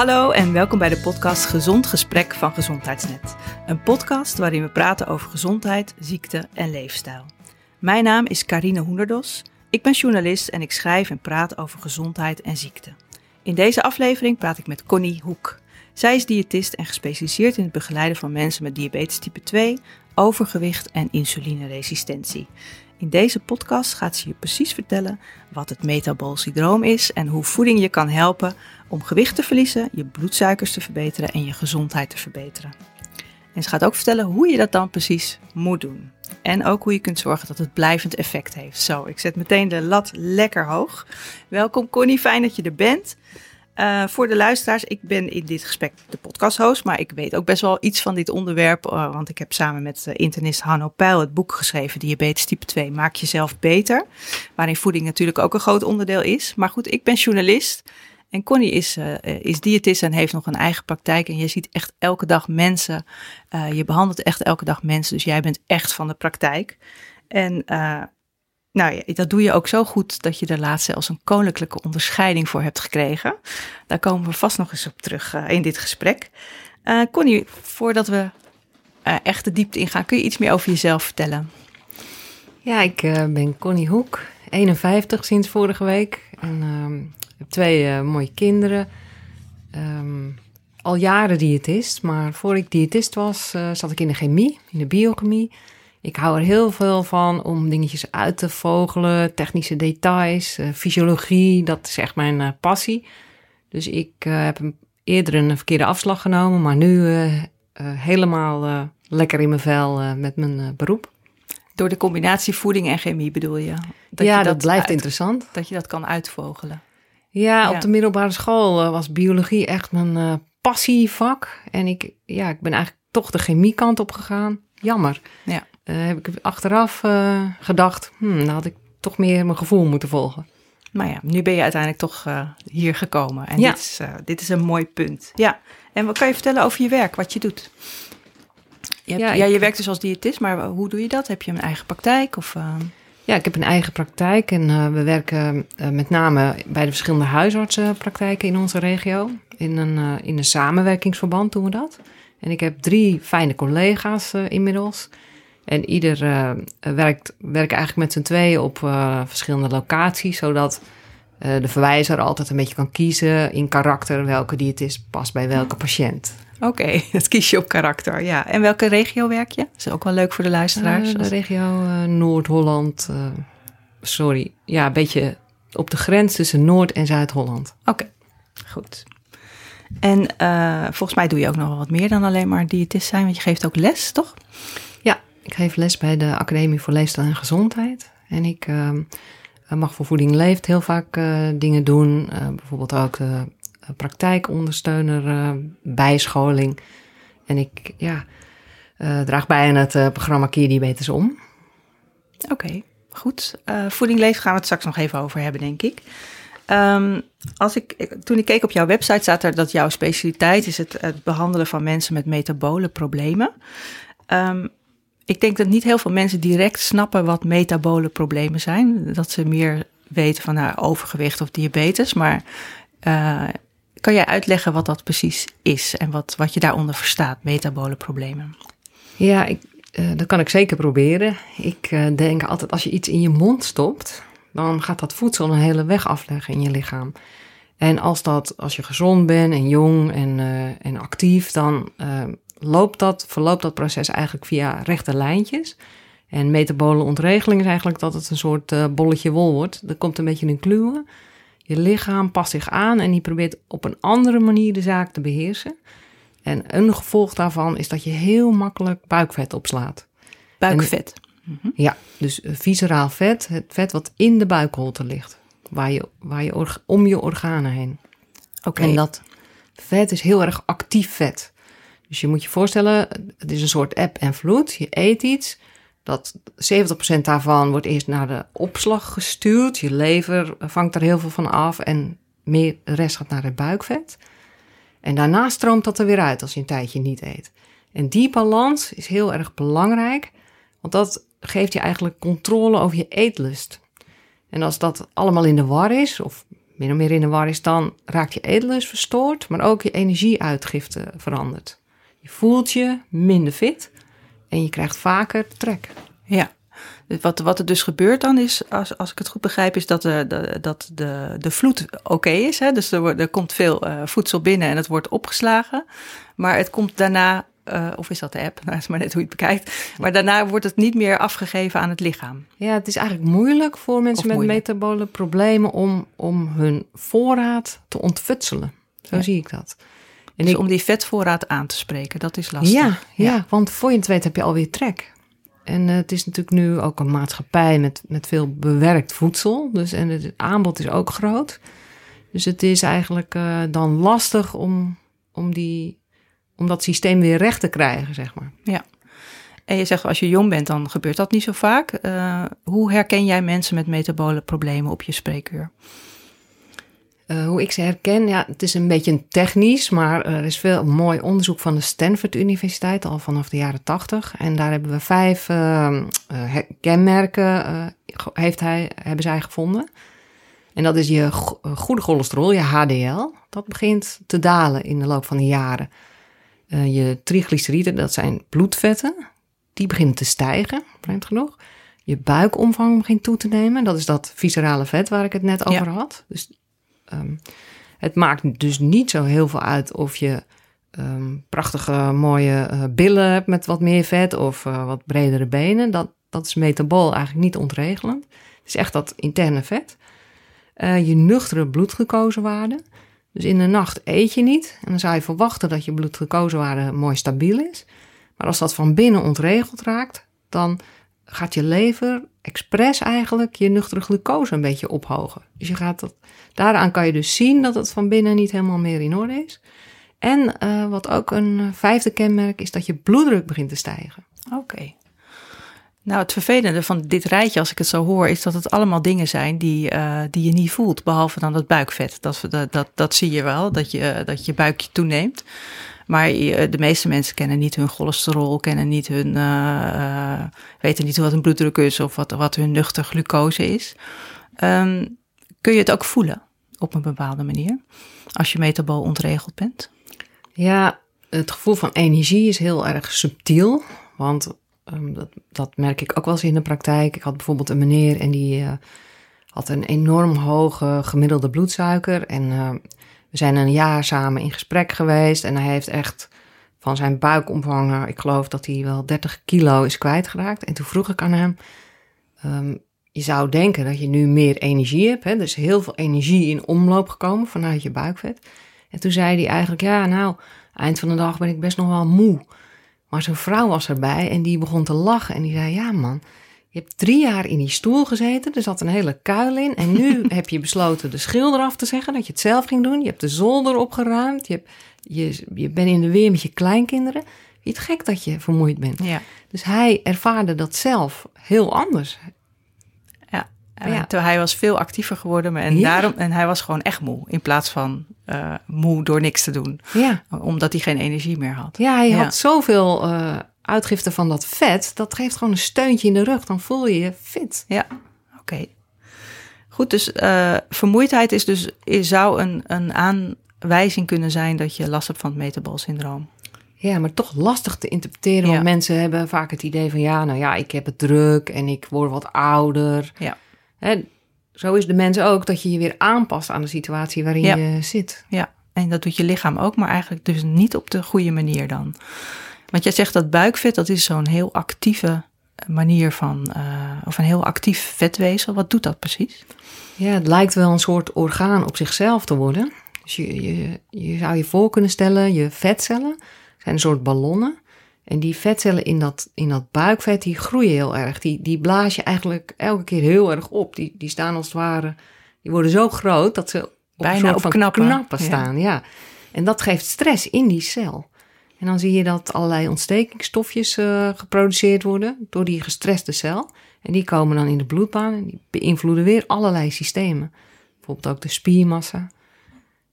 Hallo en welkom bij de podcast Gezond Gesprek van Gezondheidsnet. Een podcast waarin we praten over gezondheid, ziekte en leefstijl. Mijn naam is Karine Hoenderdos. Ik ben journalist en ik schrijf en praat over gezondheid en ziekte. In deze aflevering praat ik met Connie Hoek. Zij is diëtist en gespecialiseerd in het begeleiden van mensen met diabetes type 2, overgewicht en insulineresistentie. In deze podcast gaat ze je precies vertellen wat het metabool syndroom is en hoe voeding je kan helpen om gewicht te verliezen, je bloedsuikers te verbeteren en je gezondheid te verbeteren. En ze gaat ook vertellen hoe je dat dan precies moet doen. En ook hoe je kunt zorgen dat het blijvend effect heeft. Zo, ik zet meteen de lat lekker hoog. Welkom Connie, fijn dat je er bent. Uh, voor de luisteraars, ik ben in dit gesprek de podcast-host, maar ik weet ook best wel iets van dit onderwerp, uh, want ik heb samen met uh, internist Hanno Peil het boek geschreven, Diabetes type 2, Maak jezelf beter, waarin voeding natuurlijk ook een groot onderdeel is. Maar goed, ik ben journalist en Connie is, is diëtist en heeft nog een eigen praktijk en je ziet echt elke dag mensen, je behandelt echt elke dag mensen, dus jij bent echt van de praktijk. En nou ja, dat doe je ook zo goed dat je er laatst zelfs een koninklijke onderscheiding voor hebt gekregen. Daar komen we vast nog eens op terug uh, in dit gesprek. Uh, Connie, voordat we uh, echt de diepte ingaan, kun je iets meer over jezelf vertellen? Ja, ik ben Connie Hoek, 51 sinds vorige week. En ehm, heb twee mooie kinderen. Um, al jaren diëtist, maar voor ik diëtist was, zat ik in de chemie, in de biochemie. Ik hou er heel veel van om dingetjes uit te vogelen, technische details, uh, fysiologie, dat is echt mijn uh, passie. Dus ik uh, heb eerder een verkeerde afslag genomen, maar nu helemaal lekker in mijn vel met mijn beroep. Door de combinatie voeding en chemie bedoel je? Dat ja, je dat, dat, blijft interessant. Dat je dat kan uitvogelen. Ja, ja. op de middelbare school was biologie echt mijn passievak. En ik, ja, ik ben eigenlijk toch de chemiekant op gegaan. Jammer. Ja. Uh, heb ik achteraf uh, gedacht, hmm, dan had ik toch meer mijn gevoel moeten volgen. Maar ja, nu ben je uiteindelijk toch uh, hier gekomen. En ja. dit, is, dit is een mooi punt. Ja, en wat kan je vertellen over je werk, wat je doet? Je hebt, ja, ja, je werkt dus als diëtist, maar hoe doe je dat? Heb je een eigen praktijk? Of, Ja, ik heb een eigen praktijk en we werken met name bij de verschillende huisartsenpraktijken in onze regio. In een, in een samenwerkingsverband doen we dat. En ik heb drie fijne collega's inmiddels. En ieder uh, werkt, werkt eigenlijk met z'n tweeën op uh, verschillende locaties, zodat uh, de verwijzer altijd een beetje kan kiezen in karakter welke diëtist past bij welke patiënt. Oké, okay, dat kies je op karakter, ja. En welke regio werk je? Dat is ook wel leuk voor de luisteraars. de regio Noord-Holland, sorry, ja, een beetje op de grens tussen Noord- en Zuid-Holland. Oké, goed. En volgens mij doe je ook nog wel wat meer dan alleen maar diëtist zijn, want je geeft ook les, toch? Ik geef les bij de Academie voor Leefstijl en Gezondheid. En ik uh, mag voor Voeding Leeft heel vaak uh, dingen doen. Uh, bijvoorbeeld ook de praktijkondersteuner, bijscholing. En ik ja, draag bij aan het programma Keer Diabetes om. Oké, goed. Voeding Leeft gaan we het straks nog even over hebben, denk ik. Um, als ik, toen ik keek op jouw website, staat er dat jouw specialiteit is het, het behandelen van mensen met metabole problemen. Um, ik denk dat niet heel veel mensen direct snappen wat metabole problemen zijn. Dat ze meer weten van nou, overgewicht of diabetes. Maar uh, kan jij uitleggen wat dat precies is en wat, wat je daaronder verstaat, metabole problemen? Ja, ik, uh, dat kan ik zeker proberen. Ik uh, denk altijd als je iets in je mond stopt, dan gaat dat voedsel een hele weg afleggen in je lichaam. En als, dat, als je gezond bent en jong en, en actief, dan loopt dat, verloopt dat proces eigenlijk via rechte lijntjes. En metabole ontregeling is eigenlijk dat het een soort uh, bolletje wol wordt. Er komt een beetje een kluwen. Je lichaam past zich aan en die probeert op een andere manier de zaak te beheersen. En een gevolg daarvan is dat je heel makkelijk buikvet opslaat. Buikvet? Ja, dus visceraal vet, het vet wat in de buikholte ligt. Waar je, waar je om je organen heen. Oké. En dat vet is heel erg actief vet. Dus je moet je voorstellen, het is een soort app en vloed. Je eet iets, dat 70% daarvan wordt eerst naar de opslag gestuurd. Je lever vangt er heel veel van af en meer, de rest gaat naar het buikvet. En daarna stroomt dat er weer uit als je een tijdje niet eet. En die balans is heel erg belangrijk, want dat geeft je eigenlijk controle over je eetlust. En als dat allemaal in de war is, of min of meer in de war is, dan raakt je eetlust verstoord, maar ook je energieuitgifte verandert. Je voelt je minder fit en je krijgt vaker trek. Ja. Wat, wat er dus gebeurt dan is, als, als ik het goed begrijp, is dat de, de, dat de, de vloed oké is. Hè? Dus er, er komt veel eh, voedsel binnen en het wordt opgeslagen. Maar het komt daarna, eh, of is dat de app? Nou, is maar net hoe je het bekijkt. Maar daarna wordt het niet meer afgegeven aan het lichaam. Ja, het is eigenlijk moeilijk voor mensen Of met moeilijk. metabole problemen om, om hun voorraad te ontfutselen. Zo Ja. zie ik dat. En Dus ik, om die vetvoorraad aan te spreken, dat is lastig. ja, ja, want voor je het weet heb je alweer trek. En eh, het is natuurlijk nu ook een maatschappij met, met veel bewerkt voedsel. Dus, en het aanbod is ook groot. Dus het is eigenlijk eh, dan lastig om, om, die, om dat systeem weer recht te krijgen, zeg maar. En je zegt als je jong bent, dan gebeurt dat niet zo vaak. Eh, hoe herken jij mensen met metabole problemen op je spreekuur? Eh, hoe ik ze herken, ja, het is een beetje technisch, maar er is veel mooi onderzoek van de Stanford Universiteit al vanaf de jaren tachtig. En daar hebben we vijf eh, eh, kenmerken eh, heeft hij, hebben zij gevonden. En dat is je go- eh, goede cholesterol, je HDL. Dat begint te dalen in de loop van de jaren. Eh, je triglyceriden, dat zijn bloedvetten, die beginnen te stijgen, vreemd genoeg. Je buikomvang begint toe te nemen. Dat is dat viscerale vet waar ik het net over had. Dus Ehm, het maakt dus niet zo heel veel uit of je ehm, prachtige, mooie eh, billen hebt met wat meer vet of eh, wat bredere benen. Dat, dat is metabool eigenlijk niet ontregelend. Het is echt dat interne vet. Eh, je nuchtere bloedglucosewaarde. Dus in de nacht eet je niet. En dan zou je verwachten dat je bloedglucosewaarde mooi stabiel is. Maar als dat van binnen ontregeld raakt, dan gaat je lever expres eigenlijk je nuchtere glucose een beetje ophogen. Dus je gaat dat, daaraan kan je dus zien dat het van binnen niet helemaal meer in orde is. En eh, wat ook een eh, vijfde kenmerk is dat je bloeddruk begint te stijgen. Oké. Nou, het vervelende van dit rijtje, als ik het zo hoor, is dat het allemaal dingen zijn die, eh, die je niet voelt, behalve dan dat buikvet. Dat, dat, dat, dat zie je wel, dat je, dat je buikje toeneemt. Maar je- de meeste mensen kennen niet hun cholesterol, kennen niet hun, eh, eh, weten niet wat hun bloeddruk is of wat, wat hun nuchter glucose is. Ehm, kun je het ook voelen op een bepaalde manier, als je metabool ontregeld bent? Ja, het gevoel van energie is heel erg subtiel. Want ehm, dat, dat merk ik ook wel eens in de praktijk. Ik had bijvoorbeeld een meneer en die eh, had een enorm hoge gemiddelde bloedsuiker. En eh, we zijn een jaar samen in gesprek geweest. En hij heeft echt van zijn buikomvang, ik geloof dat hij wel 30 kilo is kwijtgeraakt. En toen vroeg ik aan hem, ehm, je zou denken dat je nu meer energie hebt. Hè? Er is heel veel energie in omloop gekomen vanuit je buikvet. En toen zei hij eigenlijk, ja nou, eind van de dag ben ik best nog wel moe. Maar zijn vrouw was erbij en die begon te lachen. En die zei, ja man, je hebt drie jaar in die stoel gezeten. Er zat een hele kuil in. En nu heb je besloten de schil eraf te zeggen, dat je het zelf ging doen. Je hebt de zolder opgeruimd. Je, hebt, je, je bent in de weer met je kleinkinderen. Je het gek dat je vermoeid bent? Ja. Dus hij ervaarde dat zelf heel anders. En Ja. Hij was veel actiever geworden maar- en, Ja. daarom, en hij was gewoon echt moe. In plaats van eh, moe door niks te doen. Ja, Omdat hij geen energie meer had. ja hij had zoveel eh, uitgifte van dat vet. Dat geeft gewoon een steuntje in de rug. Dan voel je je fit. Ja, oké. Goed, dus eh, vermoeidheid is dus, is, zou een, een aanwijzing kunnen zijn dat je last hebt van het metabolsyndroom. Ja, maar toch lastig te interpreteren. Ja. Want mensen hebben vaak het idee van... ja, nou ja, ik heb het druk en ik word wat ouder. Ja. Hè, zo is de mens ook dat je je weer aanpast aan de situatie waarin Ja. je zit. Ja, en dat doet je lichaam ook, maar eigenlijk dus niet op de goede manier dan. Want jij zegt dat buikvet, dat is zo'n heel actieve manier van, eh, of een heel actief vetweefsel. Wat doet dat precies? Ja, het lijkt wel een soort orgaan op zichzelf te worden. Dus je, je, je zou je voor kunnen stellen, je vetcellen zijn een soort ballonnen. En die vetcellen in dat, in dat buikvet, die groeien heel erg. Die, die blaas je eigenlijk elke keer heel erg op. Die, die staan als het ware, die worden zo groot dat ze op Bijna een soort op van knappen. knappen Ja. staan. Ja. En dat geeft stress in die cel. En dan zie je dat allerlei ontstekingsstofjes eh, geproduceerd worden door die gestreste cel. En die komen dan in de bloedbaan en die beïnvloeden weer allerlei systemen. Bijvoorbeeld ook de spiermassa.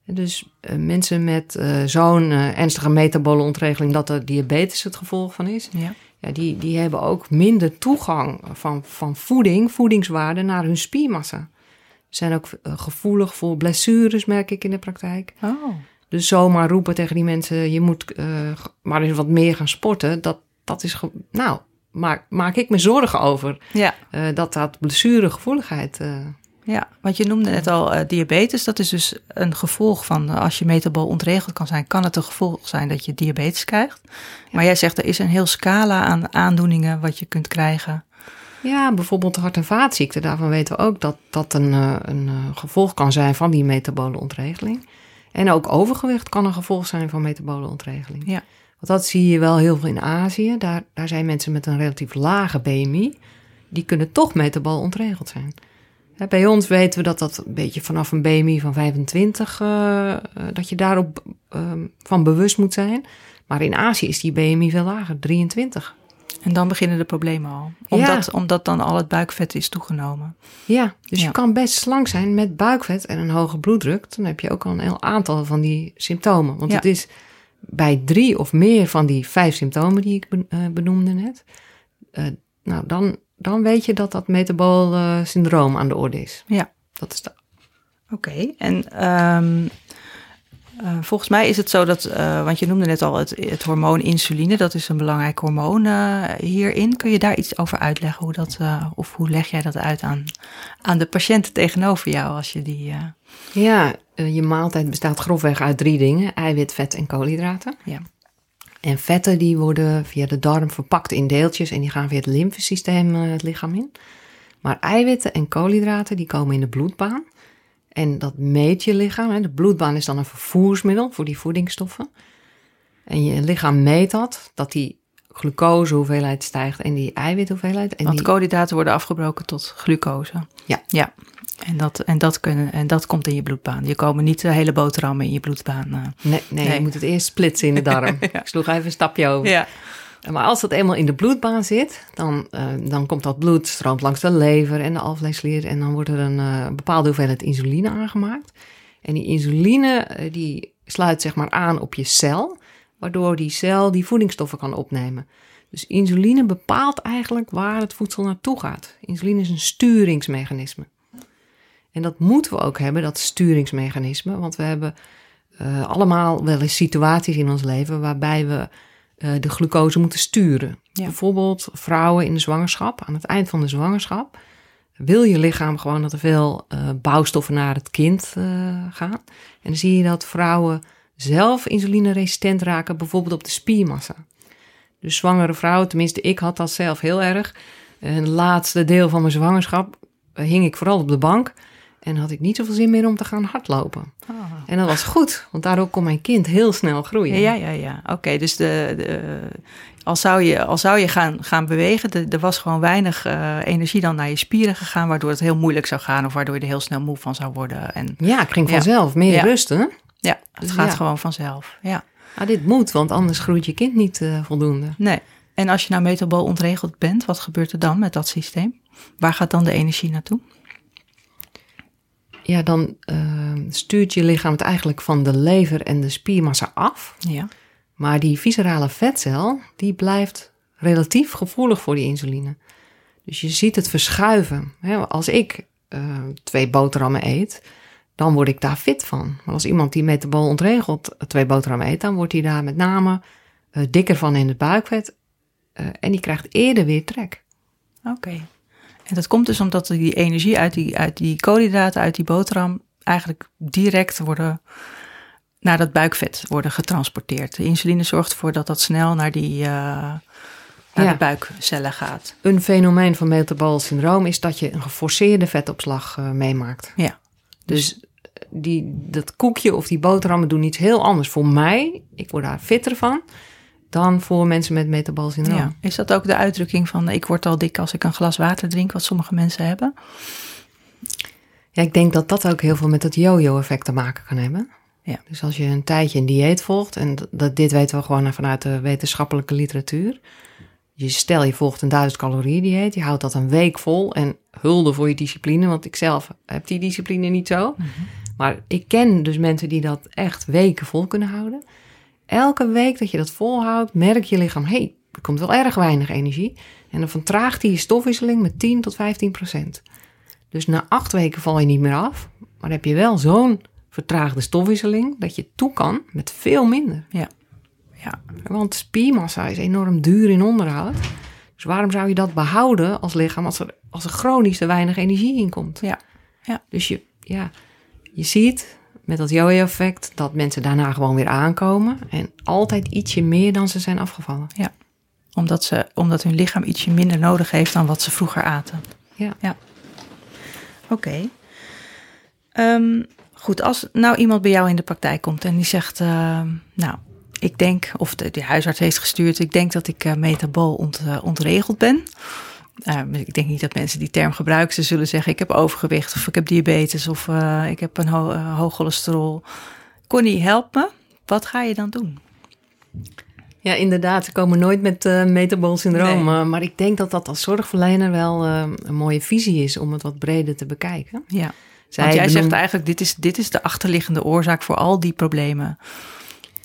En dus eh, mensen met eh, zo'n ernstige metabole ontregeling dat er diabetes het gevolg van is, Ja. ja, die, die hebben ook minder toegang van, van voeding, voedingswaarde naar hun spiermassa. Zijn ook gevoelig voor blessures, merk ik in de praktijk. Oh. Dus zomaar roepen tegen die mensen, je moet eh, maar eens wat meer gaan sporten. Dat, dat is, nou, maak, maak ik me zorgen over. Ja. eh, dat dat blessuregevoeligheid... eh Ja, want je noemde net al diabetes. Dat is dus een gevolg van als je metabool ontregeld kan zijn, kan het een gevolg zijn dat je diabetes krijgt. Maar jij zegt er is een heel scala aan aandoeningen wat je kunt krijgen. Ja, bijvoorbeeld de hart- en vaatziekten. Daarvan weten we ook dat dat een, een gevolg kan zijn van die metabole ontregeling. En ook overgewicht kan een gevolg zijn van metabole ontregeling. Ja. Want dat zie je wel heel veel in Azië. Daar, daar zijn mensen met een relatief lage BMI. Die kunnen toch metabol ontregeld zijn. Bij ons weten we dat dat een beetje vanaf een BMI van 25, eh, eh, dat je daarop ehm, van bewust moet zijn. Maar in Azië is die BMI veel lager, 23. En dan beginnen de problemen al. Omdat, omdat dan al het buikvet is toegenomen. Ja, dus Ja. je kan best slank zijn met buikvet en een hoge bloeddruk. Dan heb je ook al een heel aantal van die symptomen. Want Ja. het is bij drie of meer van die vijf symptomen die ik eh, benoemde net. eh, nou, dan, dan weet je dat dat metabool eh, syndroom aan de orde is. Ja. Dat is de, Oké, en ehm, eh, volgens mij is het zo dat, eh, want je noemde net al het, het hormoon insuline, dat is een belangrijk hormoon eh, hierin. Kun je daar iets over uitleggen? Hoe dat, of hoe leg jij dat uit aan, aan de patiënten tegenover jou als je die. ja, je maaltijd bestaat grofweg uit drie dingen: eiwit, vet en koolhydraten. ja. En vetten die worden via de darm verpakt in deeltjes en die gaan via het lymfesysteem het lichaam in. Maar eiwitten en koolhydraten die komen in de bloedbaan. En dat meet je lichaam. Hè. De bloedbaan is dan een vervoersmiddel voor die voedingsstoffen. En je lichaam meet dat, dat die glucosehoeveelheid stijgt en die eiwithoeveelheid. En Want die, koolhydraten worden afgebroken tot glucose. Ja. Ja. En dat, en, dat kunnen, en dat komt in je bloedbaan. Je komen niet de hele boterhammen in je bloedbaan. eh. nee, nee, Nee. je moet het eerst splitsen in de darm. Ik sloeg even een stapje over. Ja. Maar als dat eenmaal in de bloedbaan zit, dan, eh, dan komt dat bloed stroomt langs de lever en de alvleesklier en dan wordt er een eh, bepaalde hoeveelheid insuline aangemaakt. En die insuline eh, die sluit zeg maar aan op je cel, waardoor die cel die voedingsstoffen kan opnemen. Dus insuline bepaalt eigenlijk waar het voedsel naartoe gaat. Insuline is een sturingsmechanisme. En dat moeten we ook hebben, dat sturingsmechanisme, want we hebben allemaal wel eens situaties in ons leven waarbij we de glucose moeten sturen. Ja. Bijvoorbeeld vrouwen in de zwangerschap, aan het eind van de zwangerschap, wil je lichaam gewoon dat er veel eh, bouwstoffen naar het kind eh, gaan. En dan zie je dat vrouwen zelf insulineresistent raken, bijvoorbeeld op de spiermassa. Dus zwangere vrouwen, tenminste ik had dat zelf heel erg. En het laatste deel van mijn zwangerschap eh, hing ik vooral op de bank en had ik niet zoveel zin meer om te gaan hardlopen. Ah. En dat was goed, want daardoor kon mijn kind heel snel groeien. Ja, ja, ja. Oké, dus de, de, als zou je, als zou je gaan, gaan bewegen, er was gewoon weinig eh, energie dan naar je spieren gegaan, waardoor het heel moeilijk zou gaan of waardoor je er heel snel moe van zou worden. En Ja, ik ging Ja. vanzelf meer Ja. rusten. ja, het Dus gaat ja. gewoon vanzelf. Ja, Ah, dit moet, want anders groeit je kind niet eh, voldoende. nee. En als je nou metabool ontregeld bent, wat gebeurt er dan met dat systeem? Waar gaat dan de energie naartoe? Ja, dan eh, stuurt je lichaam het eigenlijk van de lever en de spiermassa af. Ja, Maar die viscerale vetcel, die blijft relatief gevoelig voor die insuline. Dus je ziet het verschuiven. Hè, Als ik eh, twee boterhammen eet, dan word ik daar fit van. Maar als iemand die metabool ontregeld twee boterhammen eet, dan wordt hij daar met name eh, dikker van in het buikvet. eh, en die krijgt eerder weer trek. oké. En dat komt dus omdat die energie uit die, uit die koolhydraten, uit die boterham, eigenlijk direct worden naar dat buikvet worden getransporteerd. De insuline zorgt ervoor dat dat snel naar die eh, naar Ja. de buikcellen gaat. Een fenomeen van metabool syndroom is dat je een geforceerde vetopslag eh, meemaakt. Ja. Dus die, dat koekje of die boterhammen doen iets heel anders voor mij. Ik word daar fitter van dan voor mensen met metabool syndroom. Ja. Is dat ook de uitdrukking van ik word al dik als ik een glas water drink, wat sommige mensen hebben? Ja, ik denk dat dat ook heel veel met het yo-yo-effect te maken kan hebben. Ja. Dus als je een tijdje een dieet volgt, en dat- dat, dit weten we gewoon vanuit de wetenschappelijke literatuur. Je stel je volgt een 1000 calorieën dieet, je houdt dat een week vol en hulde voor je discipline, want ik zelf heb die discipline niet zo. Maar ik ken dus mensen die dat echt weken vol kunnen houden. Elke week dat je dat volhoudt, merk je lichaam, hé, hey, er komt wel erg weinig energie. En dan vertraagt die je stofwisseling met 10 tot 15 procent. Dus na acht weken val je niet meer af. Maar heb je wel zo'n vertraagde stofwisseling dat je toe kan met veel minder. Ja. Ja. Want spiermassa is enorm duur in onderhoud. Dus waarom zou je dat behouden als lichaam als er, als er chronisch te weinig energie in komt? Ja. Ja. Dus je, ja, je ziet met dat yo-yo-effect dat mensen daarna gewoon weer aankomen en altijd ietsje meer dan ze zijn afgevallen. Omdat, ze, omdat hun lichaam ietsje minder nodig heeft dan wat ze vroeger aten. Ja. Oké. Ehm, goed, als nou iemand bij jou in de praktijk komt en die zegt, ehm, nou, ik denk, of de, de huisarts heeft gestuurd, ik denk dat ik eh, metabool ont, eh, ontregeld ben. Eh, ik denk niet dat mensen die term gebruiken. Ze zullen zeggen, ik heb overgewicht of ik heb diabetes of eh, ik heb een ho- eh, hoog cholesterol. Connie, help me. Wat ga je dan doen? Ja, inderdaad. Ze komen nooit met eh metabool syndroom. Nee. maar ik denk dat dat als zorgverlener wel een mooie visie is om het wat breder te bekijken. Ja. Zij Want jij zegt eigenlijk, dit is, dit is de achterliggende oorzaak voor al die problemen.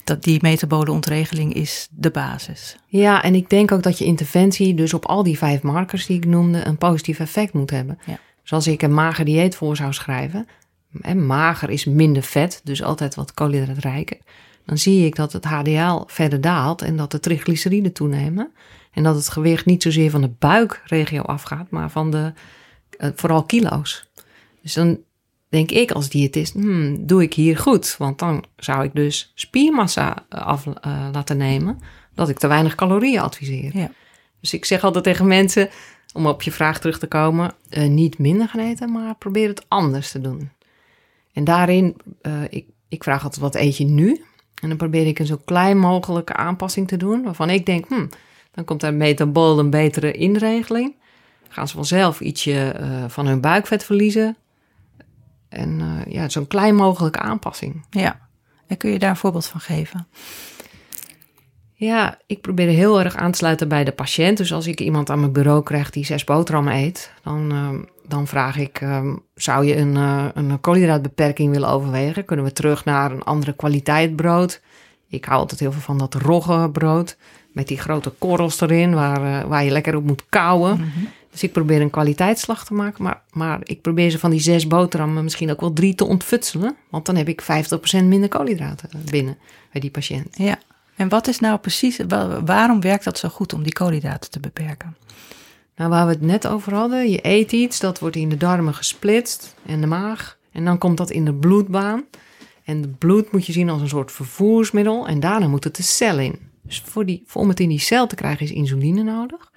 Dat die metabole ontregeling is de basis. Ja, en ik denk ook dat je interventie dus op al die vijf markers die ik noemde een positief effect moet hebben. Ja. Dus als ik een mager dieet voor zou schrijven, en mager is minder vet, dus altijd wat koolhydraatrijker, dan zie ik dat het HDL verder daalt en dat de triglyceriden toenemen. En dat het gewicht niet zozeer van de buikregio afgaat, maar van de eh, vooral kilo's. Dus dan denk ik als diëtist, hmm, doe ik hier goed? Want dan zou ik dus spiermassa eh, af eh, laten nemen, dat ik te weinig calorieën adviseer. Ja. Dus ik zeg altijd tegen mensen, om op je vraag terug te komen, eh, niet minder gaan eten, maar probeer het anders te doen. En daarin, ik, ik vraag altijd, wat eet je nu? En dan probeer ik een zo klein mogelijke aanpassing te doen, waarvan ik denk, hmm, dan komt er metabool een betere inregeling. Gaan ze vanzelf ietsje van hun buikvet verliezen. En eh, ja, zo'n klein mogelijke aanpassing. Ja. En kun je daar een voorbeeld van geven? Ja, ik probeer heel erg aan te sluiten bij de patiënt. Dus als ik iemand aan mijn bureau krijg die zes boterhammen eet, dan, ehm, dan vraag ik: ehm, zou je een, eh, een koolhydraatbeperking willen overwegen? Kunnen we terug naar een andere kwaliteit brood? Ik hou altijd heel veel van dat rogge brood met die grote korrels erin, waar, eh, waar je lekker op moet kauwen. Dus ik probeer een kwaliteitsslag te maken, maar, maar ik probeer ze van die zes boterhammen misschien ook wel drie te ontfutselen. Want dan heb ik 50% minder koolhydraten binnen bij die patiënt. Ja. En wat is nou precies, wa- waarom werkt dat zo goed om die koolhydraten te beperken? Nou, waar we het net over hadden, je eet iets, dat wordt in de darmen gesplitst en de maag. En dan komt dat in de bloedbaan. En het bloed moet je zien als een soort vervoersmiddel. En daarna moet het de cel in. Dus voor die, voor om het in die cel te krijgen is insuline nodig.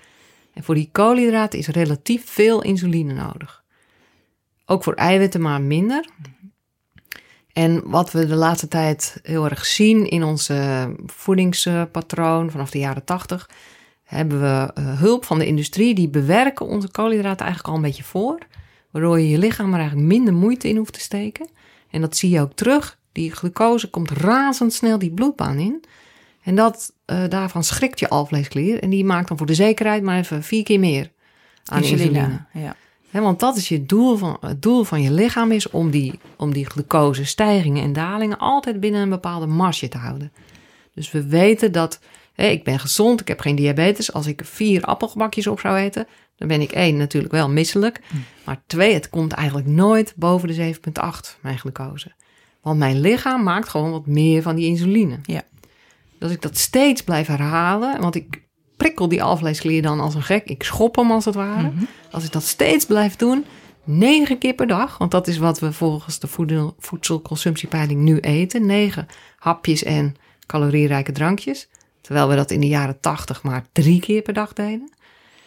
En voor die koolhydraten is relatief veel insuline nodig. Ook voor eiwitten maar minder. En wat we de laatste tijd heel erg zien in ons voedingspatroon vanaf de jaren 80 hebben we eh, hulp van de industrie. Die bewerken onze koolhydraten eigenlijk al een beetje voor. Waardoor je je lichaam er eigenlijk minder moeite in hoeft te steken. En dat zie je ook terug. Die glucose komt razendsnel die bloedbaan in. En dat, eh, daarvan schrikt je alvleesklier. En die maakt dan voor de zekerheid maar even vier keer meer aan insuline. Ja. Want dat is je doel van, het doel van je lichaam is om die, om die glucosestijgingen en dalingen altijd binnen een bepaalde marge te houden. Dus we weten dat ik ben gezond, ik heb geen diabetes. Als ik vier appelgebakjes op zou eten, dan ben ik één natuurlijk wel misselijk. Maar twee, het komt eigenlijk nooit boven de 7,8 mijn glucose. Want mijn lichaam maakt gewoon wat meer van die insuline. Ja. Dus ik dat steeds blijf herhalen, want ik prikkel die alvleesklier dan als een gek. Ik schop hem als het ware. Als ik dat steeds blijf doen, negen keer per dag, want dat is wat we volgens de voedel, voedselconsumptiepeiling nu eten. Negen hapjes en calorierijke drankjes. Terwijl we dat in de jaren tachtig maar drie keer per dag deden.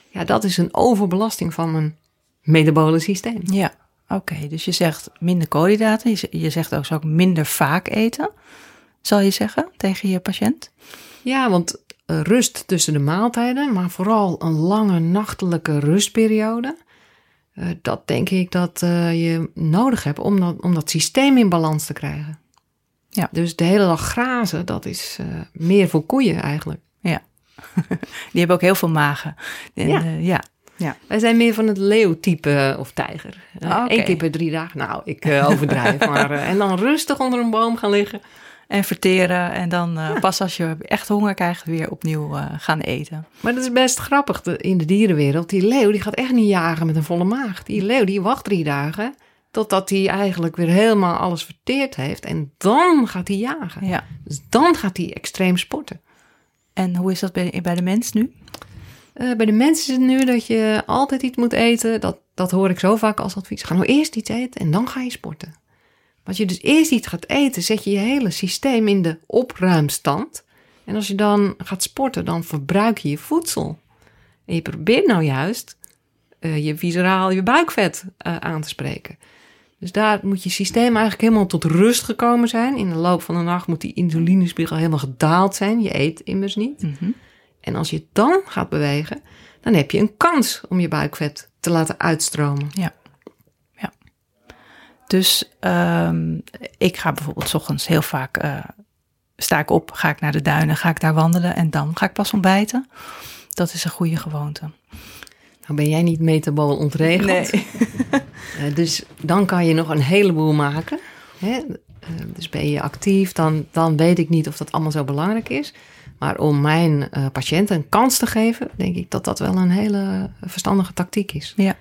Ja, dat is een overbelasting van een metabole systeem. Ja, oké. Dus je zegt minder koolhydraten. Je zegt ook, ik minder vaak eten. Zal je zeggen tegen je patiënt? Ja, want eh, rust tussen de maaltijden, maar vooral een lange nachtelijke rustperiode. eh, dat denk ik dat eh, je nodig hebt om dat, om dat systeem in balans te krijgen. Ja. Dus de hele dag grazen, dat is meer voor koeien eigenlijk. Ja. Die hebben ook heel veel magen. En, Ja. ja. ja. Wij zijn meer van het leeuwtype of tijger. Ah. Eén keer per drie dagen. Nou, ik overdrijf. maar, en dan rustig onder een boom gaan liggen. En verteren. En dan uh, pas als je echt honger krijgt, weer opnieuw uh, gaan eten. Maar dat is best grappig in de dierenwereld. Die leeuw die gaat echt niet jagen met een volle maag. Die leeuw die wacht drie dagen totdat hij eigenlijk weer helemaal alles verteerd heeft. En dan gaat hij jagen. Ja. Dus dan gaat hij extreem sporten. En hoe is dat bij, bij de mens nu? Uh, bij de mensen is het nu dat je altijd iets moet eten. Dat, dat hoor ik zo vaak als advies. Ga nou eerst iets eten en dan ga je sporten. Als je dus eerst iets gaat eten, zet je je hele systeem in de opruimstand. En als je dan gaat sporten, dan verbruik je je voedsel. En je probeert nou juist uh, je visceraal, je buikvet uh, aan te spreken. Dus daar moet je systeem eigenlijk helemaal tot rust gekomen zijn. In de loop van de nacht moet die insulinespiegel helemaal gedaald zijn. Je eet immers niet. Mm -hmm. En als je dan gaat bewegen, dan heb je een kans om je buikvet te laten uitstromen. Ja. ja. Dus um, ik ga bijvoorbeeld s ochtends heel vaak, uh, sta ik op, ga ik naar de duinen, ga ik daar wandelen en dan ga ik pas ontbijten. Dat is een goede gewoonte. Nou ben jij niet metabool ontregeld. Nee. uh, dus dan kan je nog een heleboel maken. Hè? Uh, dus ben je actief, dan, dan weet ik niet of dat allemaal zo belangrijk is. Maar om mijn patiënten een kans te geven, denk ik dat dat wel een hele verstandige tactiek is. Ja,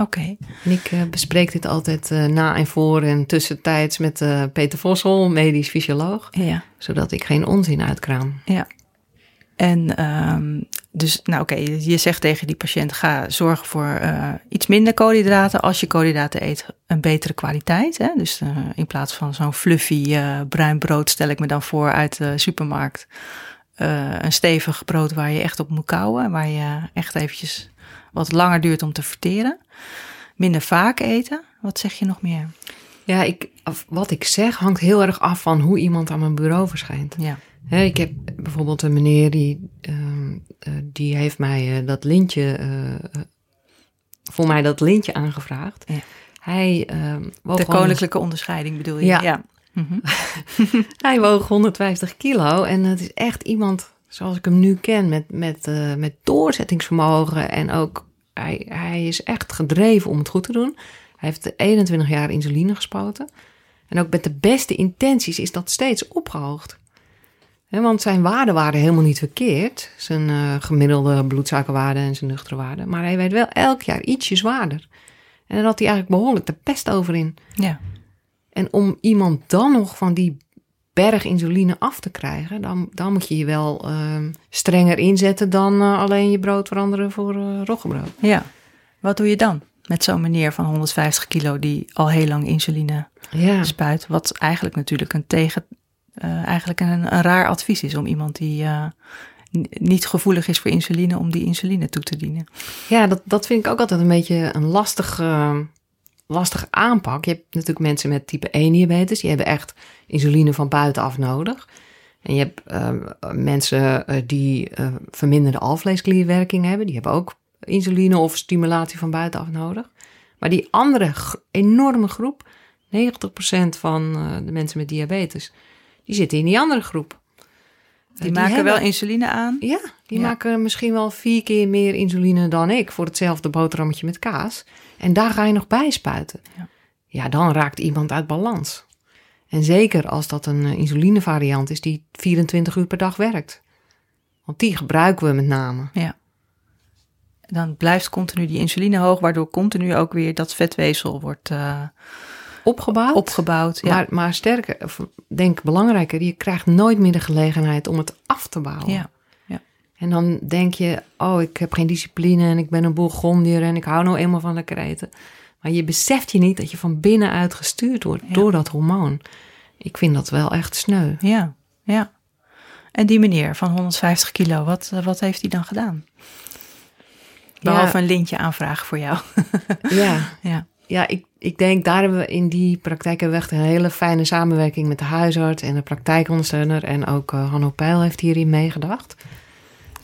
oké. Okay. En ik uh, bespreek dit altijd uh, na en voor en tussentijds met Peter Vossel, medisch fysioloog. Ja. Zodat ik geen onzin uitkraam. Ja. En um, dus, nou oké, okay, je zegt tegen die patiënt: ga zorgen voor iets minder koolhydraten. Als je koolhydraten eet, een betere kwaliteit. Hè? Dus in plaats van zo'n fluffy bruin brood, stel ik me dan voor uit de supermarkt. een stevig brood waar je echt op moet kouwen. Waar je echt eventjes wat langer duurt om te verteren. Minder vaak eten. Wat zeg je nog meer? Ja, ik, wat ik zeg hangt heel erg af van hoe iemand aan mijn bureau verschijnt. Ja. He, ik heb bijvoorbeeld een meneer die, uh, uh, die heeft mij uh, dat lintje, voor mij dat lintje aangevraagd. Ja. Hij ehm, woog De koninklijke onderscheiding bedoel je? Ja. ja. Mm -hmm. hij woog 150 kilo en het is echt iemand zoals ik hem nu ken met, met, met doorzettingsvermogen en ook hij, hij is echt gedreven om het goed te doen. Hij heeft 21 jaar insuline gespoten. En ook met de beste intenties is dat steeds opgehoogd. He, want zijn waarden waren helemaal niet verkeerd. Zijn uh, gemiddelde bloedsuikerwaarde en zijn nuchtere waarde. Maar hij werd wel elk jaar ietsje zwaarder. En dan had hij eigenlijk behoorlijk de pest over in. Ja. En om iemand dan nog van die berg insuline af te krijgen, dan, dan moet je je wel uh, strenger inzetten dan uh, alleen je brood veranderen voor uh, roggebrood. Ja. Wat doe je dan met zo'n meneer van 150 kilo die al heel lang insuline ja. spuit? Wat eigenlijk natuurlijk een tegen uh, eigenlijk een, een, raar advies is om iemand die niet gevoelig is voor insuline, om die insuline toe te dienen. Ja, dat, dat vind ik ook altijd een beetje een lastig, uh, lastig aanpak. Je hebt natuurlijk mensen met type 1 diabetes, die hebben echt insuline van buitenaf nodig. En je hebt mensen die verminderde alvleesklierwerking hebben, die hebben ook insuline of stimulatie van buitenaf nodig. Maar die andere enorme groep, 90% van de mensen met diabetes, die zitten in die andere groep. Die, die maken hebben, wel insuline aan? Ja, die ja. maken misschien wel vier keer meer insuline dan ik voor hetzelfde boterhammetje met kaas. En daar ga je nog bij spuiten. Ja, ja dan raakt iemand uit balans. En zeker als dat een insulinevariant is die 24 uur per dag werkt. Want die gebruiken we met name. Ja. Dan blijft continu die insuline hoog, waardoor continu ook weer dat vetweefsel wordt... Uh, opgebouwd. Opgebouwd, ja. Maar, maar sterker, denk belangrijker, je krijgt nooit meer de gelegenheid om het af te bouwen. Ja. En dan denk je, oh, ik heb geen discipline en ik ben een bourgondier en ik hou nou eenmaal van lekker eten. Maar je beseft je niet dat je van binnenuit gestuurd wordt Ja. door dat hormoon. Ik vind dat wel echt sneu. Ja, ja. En die meneer van 150 kilo, wat, wat heeft hij dan gedaan? Behalve een lintje aanvragen voor jou. Ja, ja. ja ik, ik denk daar hebben we in die praktijk hebben we echt een hele fijne samenwerking met de huisarts en de praktijkondersteuner. En ook uh, Hanno Peil heeft hierin meegedacht.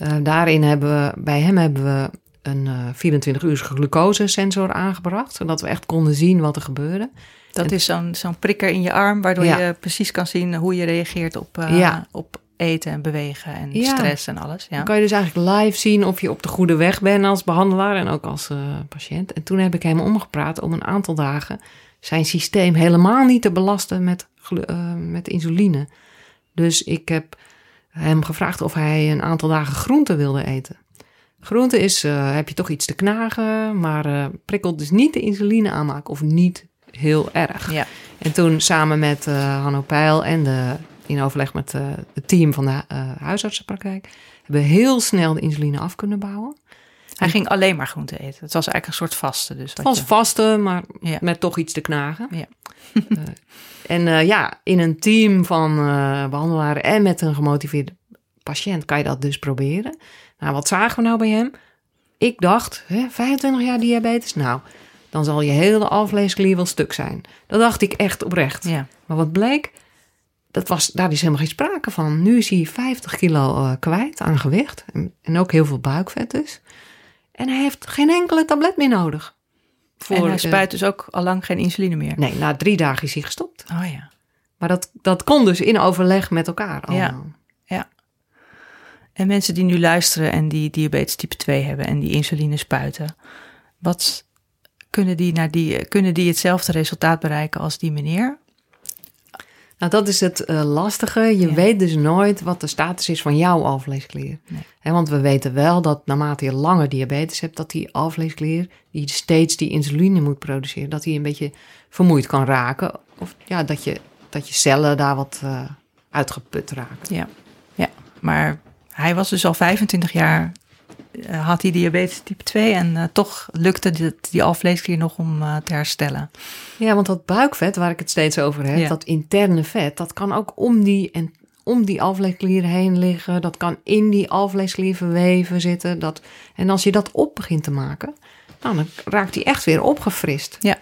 Uh, daarin hebben we, bij hem hebben we een uh, 24 uur glucosesensor aangebracht. Zodat we echt konden zien wat er gebeurde. Dat en, is zo'n zo'n prikker in je arm, waardoor Ja. je precies kan zien hoe je reageert op, uh, Ja. op eten en bewegen en Ja. stress en alles. Ja. Dan kan je dus eigenlijk live zien of je op de goede weg bent als behandelaar en ook als patiënt. En toen heb ik hem omgepraat om een aantal dagen zijn systeem helemaal niet te belasten met eh, met insuline. Dus ik heb hem gevraagd of hij een aantal dagen groente wilde eten. Groente is, eh, heb je toch iets te knagen, maar eh, prikkelt dus niet de insuline aanmaken of niet heel erg. Ja. En toen samen met eh Hanno Peil en de, in overleg met het team van de huisartsenpraktijk... hebben we heel snel de insuline af kunnen bouwen. Hij ging alleen maar groente eten. Het was eigenlijk een soort vaste. Dus Het was je- vaste, maar Ja. met toch iets te knagen. Ja. Eh, en eh, ja, in een team van eh, behandelaren en met een gemotiveerde patiënt kan je dat dus proberen. Nou, wat zagen we nou bij hem? Ik dacht, hè, 25 jaar diabetes, nou, dan zal je hele alvleesklier wel stuk zijn. Dat dacht ik echt oprecht. ja. Maar wat bleek, dat was, daar is helemaal geen sprake van. Nu is hij 50 kilo kwijt aan gewicht. En, en ook heel veel buikvet dus. En hij heeft geen enkele tablet meer nodig. Voor, en hij spuit dus ook al lang geen insuline meer. nee, na drie dagen is hij gestopt. Oh ja. Maar dat, dat kon dus in overleg met elkaar allemaal. En mensen die nu luisteren en die diabetes type 2 hebben en die insuline spuiten, wat kunnen die, naar die, kunnen die hetzelfde resultaat bereiken als die meneer? Nou, dat is het eh, lastige. Je Ja. weet dus nooit wat de status is van jouw alvleesklier. Nee. Want we weten wel dat naarmate je langer diabetes hebt, dat die alvleesklier, die steeds die insuline moet produceren, dat die een beetje vermoeid kan raken. Of ja, dat je, dat je cellen daar wat eh, uitgeput raken. Ja. ja, maar hij was dus al 25 jaar, had hij diabetes type 2 en eh, toch lukte die, die alvleesklier nog om eh, te herstellen. Ja, want dat buikvet waar ik het steeds over heb, Ja. dat interne vet, dat kan ook om die, en, om die alvleesklier heen liggen. Dat kan in die alvleesklier verweven zitten. Dat, en als je dat op begint te maken, nou, dan raakt die echt weer opgefrist. Ja.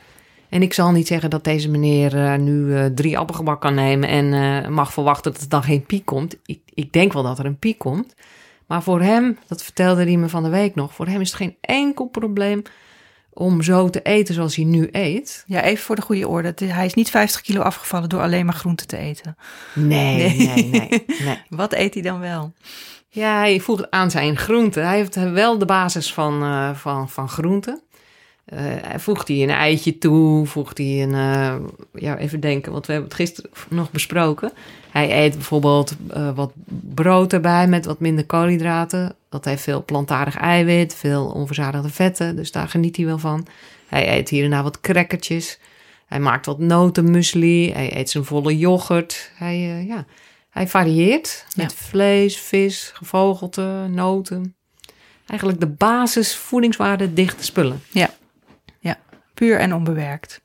En ik zal niet zeggen dat deze meneer eh, nu eh, drie appelgebak kan nemen en eh, mag verwachten dat er dan geen piek komt. Ik, ik denk wel dat er een piek komt. Maar voor hem, dat vertelde hij me van de week nog, voor hem is het geen enkel probleem om zo te eten zoals hij nu eet. Ja, even voor de goede orde. Hij is niet 50 kilo afgevallen door alleen maar groente te eten. Nee, Nee. nee, nee, nee. Wat eet hij dan wel? Ja, hij voegt aan zijn groenten. Hij heeft wel de basis van, eh, van, van groenten. Hij voegt hij een eitje toe, voegt hij een... eh, ja, even denken, want we hebben het gisteren nog besproken. Hij eet bijvoorbeeld eh, wat brood erbij met wat minder koolhydraten. Dat heeft veel plantaardig eiwit, veel onverzadigde vetten. Dus daar geniet hij wel van. Hij eet hier en daar wat crackertjes. Hij maakt wat notenmuesli. Hij eet zijn volle yoghurt. Hij, ja, hij varieert met vlees, vis, gevogelte, noten. Eigenlijk de basis voedingswaarde dichte spullen. Puur en onbewerkt.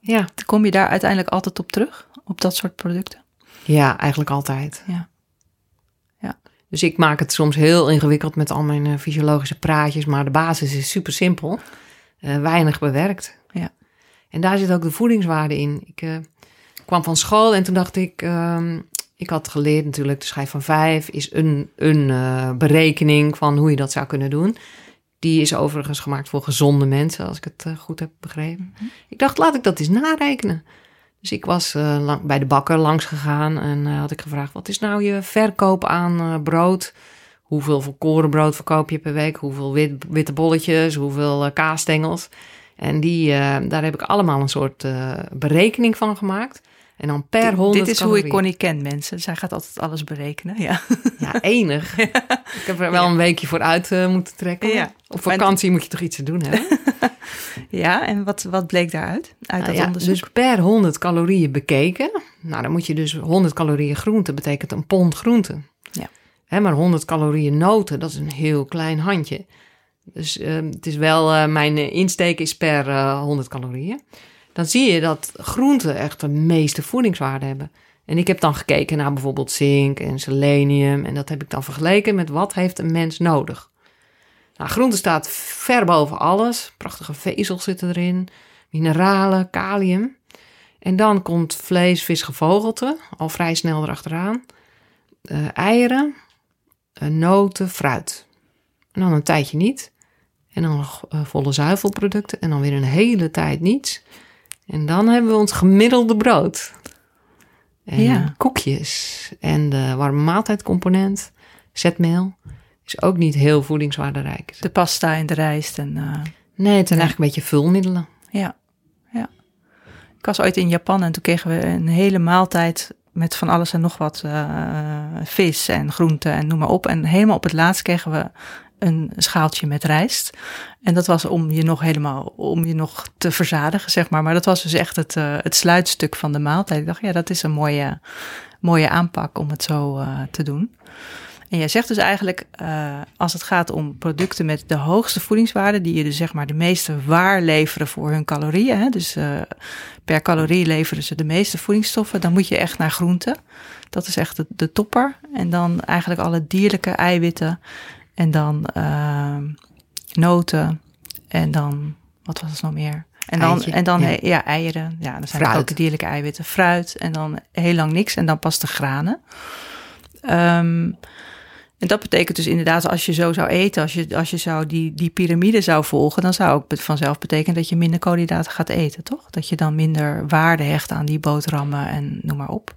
Ja. Kom je daar uiteindelijk altijd op terug? Op dat soort producten? ja, eigenlijk altijd. Ja. Ja. Dus ik maak het soms heel ingewikkeld met al mijn eh, fysiologische praatjes, maar de basis is super simpel. Eh, weinig bewerkt. Ja. En daar zit ook de voedingswaarde in. Ik eh, kwam van school en toen dacht ik, ehm, ik had geleerd natuurlijk, de schijf van vijf is een, een berekening van hoe je dat zou kunnen doen. Die is overigens gemaakt voor gezonde mensen, als ik het eh, goed heb begrepen. Ik dacht, laat ik dat eens narekenen. Dus ik was eh, lang- bij de bakker langs gegaan en eh, had ik gevraagd: wat is nou je verkoop aan brood? Hoeveel volkorenbrood verkoop je per week? Hoeveel wit, witte bolletjes? Hoeveel kaasstengels? En die, daar heb ik allemaal een soort berekening van gemaakt. En dan per 100 Dit is hoe ik. Connie ken, mensen. Zij gaat altijd alles berekenen. Ja. Ja, enig. Ik heb er wel Ja. een weekje voor uit eh, moeten trekken. Ja. Op vakantie moet je toch iets te doen hebben? ja, en wat, wat bleek daaruit? Uit dat Nou ja, onderzoek? dus per 100 calorieën bekeken. Nou, dan moet je dus 100 calorieën groente, betekent een pond groente. Ja. Hè, maar 100 calorieën noten, dat is een heel klein handje. Dus eh, het is wel, eh, mijn eh, insteek is per eh, 100 calorieën. Dan zie je dat groenten echt de meeste voedingswaarde hebben. En ik heb dan gekeken naar bijvoorbeeld zink en selenium. En dat heb ik dan vergeleken met wat heeft een mens nodig. Nou, groente staat ver boven alles. Prachtige vezels zitten erin. Mineralen, kalium. En dan komt vlees, vis, gevogelte. Al vrij snel erachteraan. Eh eieren, eh, noten, fruit. En dan een tijdje niet. En dan nog eh, volle zuivelproducten. En dan weer een hele tijd niets. En dan hebben we ons gemiddelde brood. En Ja. koekjes. En de warme maaltijdcomponent, zetmeel, is ook niet heel voedingswaarderijk. De pasta en de rijst. En, eh, Nee, het zijn eigenlijk een beetje vulmiddelen. ja, ja. Ik was ooit in Japan en toen kregen we een hele maaltijd met van alles en nog wat uh, vis en groenten en noem maar op. En helemaal op het laatst kregen we een schaaltje met rijst. En dat was om je nog helemaal, om je nog te verzadigen, zeg maar. Maar dat was dus echt het, uh, het sluitstuk van de maaltijd. Ik dacht, ja, dat is een mooie, mooie aanpak om het zo uh, te doen. En jij zegt dus eigenlijk, uh, als het gaat om producten met de hoogste voedingswaarde, die je dus zeg maar de meeste waar leveren voor hun calorieën, hè, dus per calorie leveren ze de meeste voedingsstoffen, dan moet je echt naar groenten. Dat is echt de, de topper. En dan eigenlijk alle dierlijke eiwitten en dan uh, noten en dan, wat was het nog meer? En dan, Eitje, en dan ja. ja. eieren. Ja, dan zijn er ook de dierlijke eiwitten. Fruit en dan heel lang niks. En dan pas de granen. Ehm, en dat betekent dus inderdaad, als je zo zou eten, als je, als je zou die, die piramide zou volgen, dan zou het vanzelf betekenen dat je minder koolhydraten gaat eten, toch? Dat je dan minder waarde hecht aan die boterhammen en noem maar op.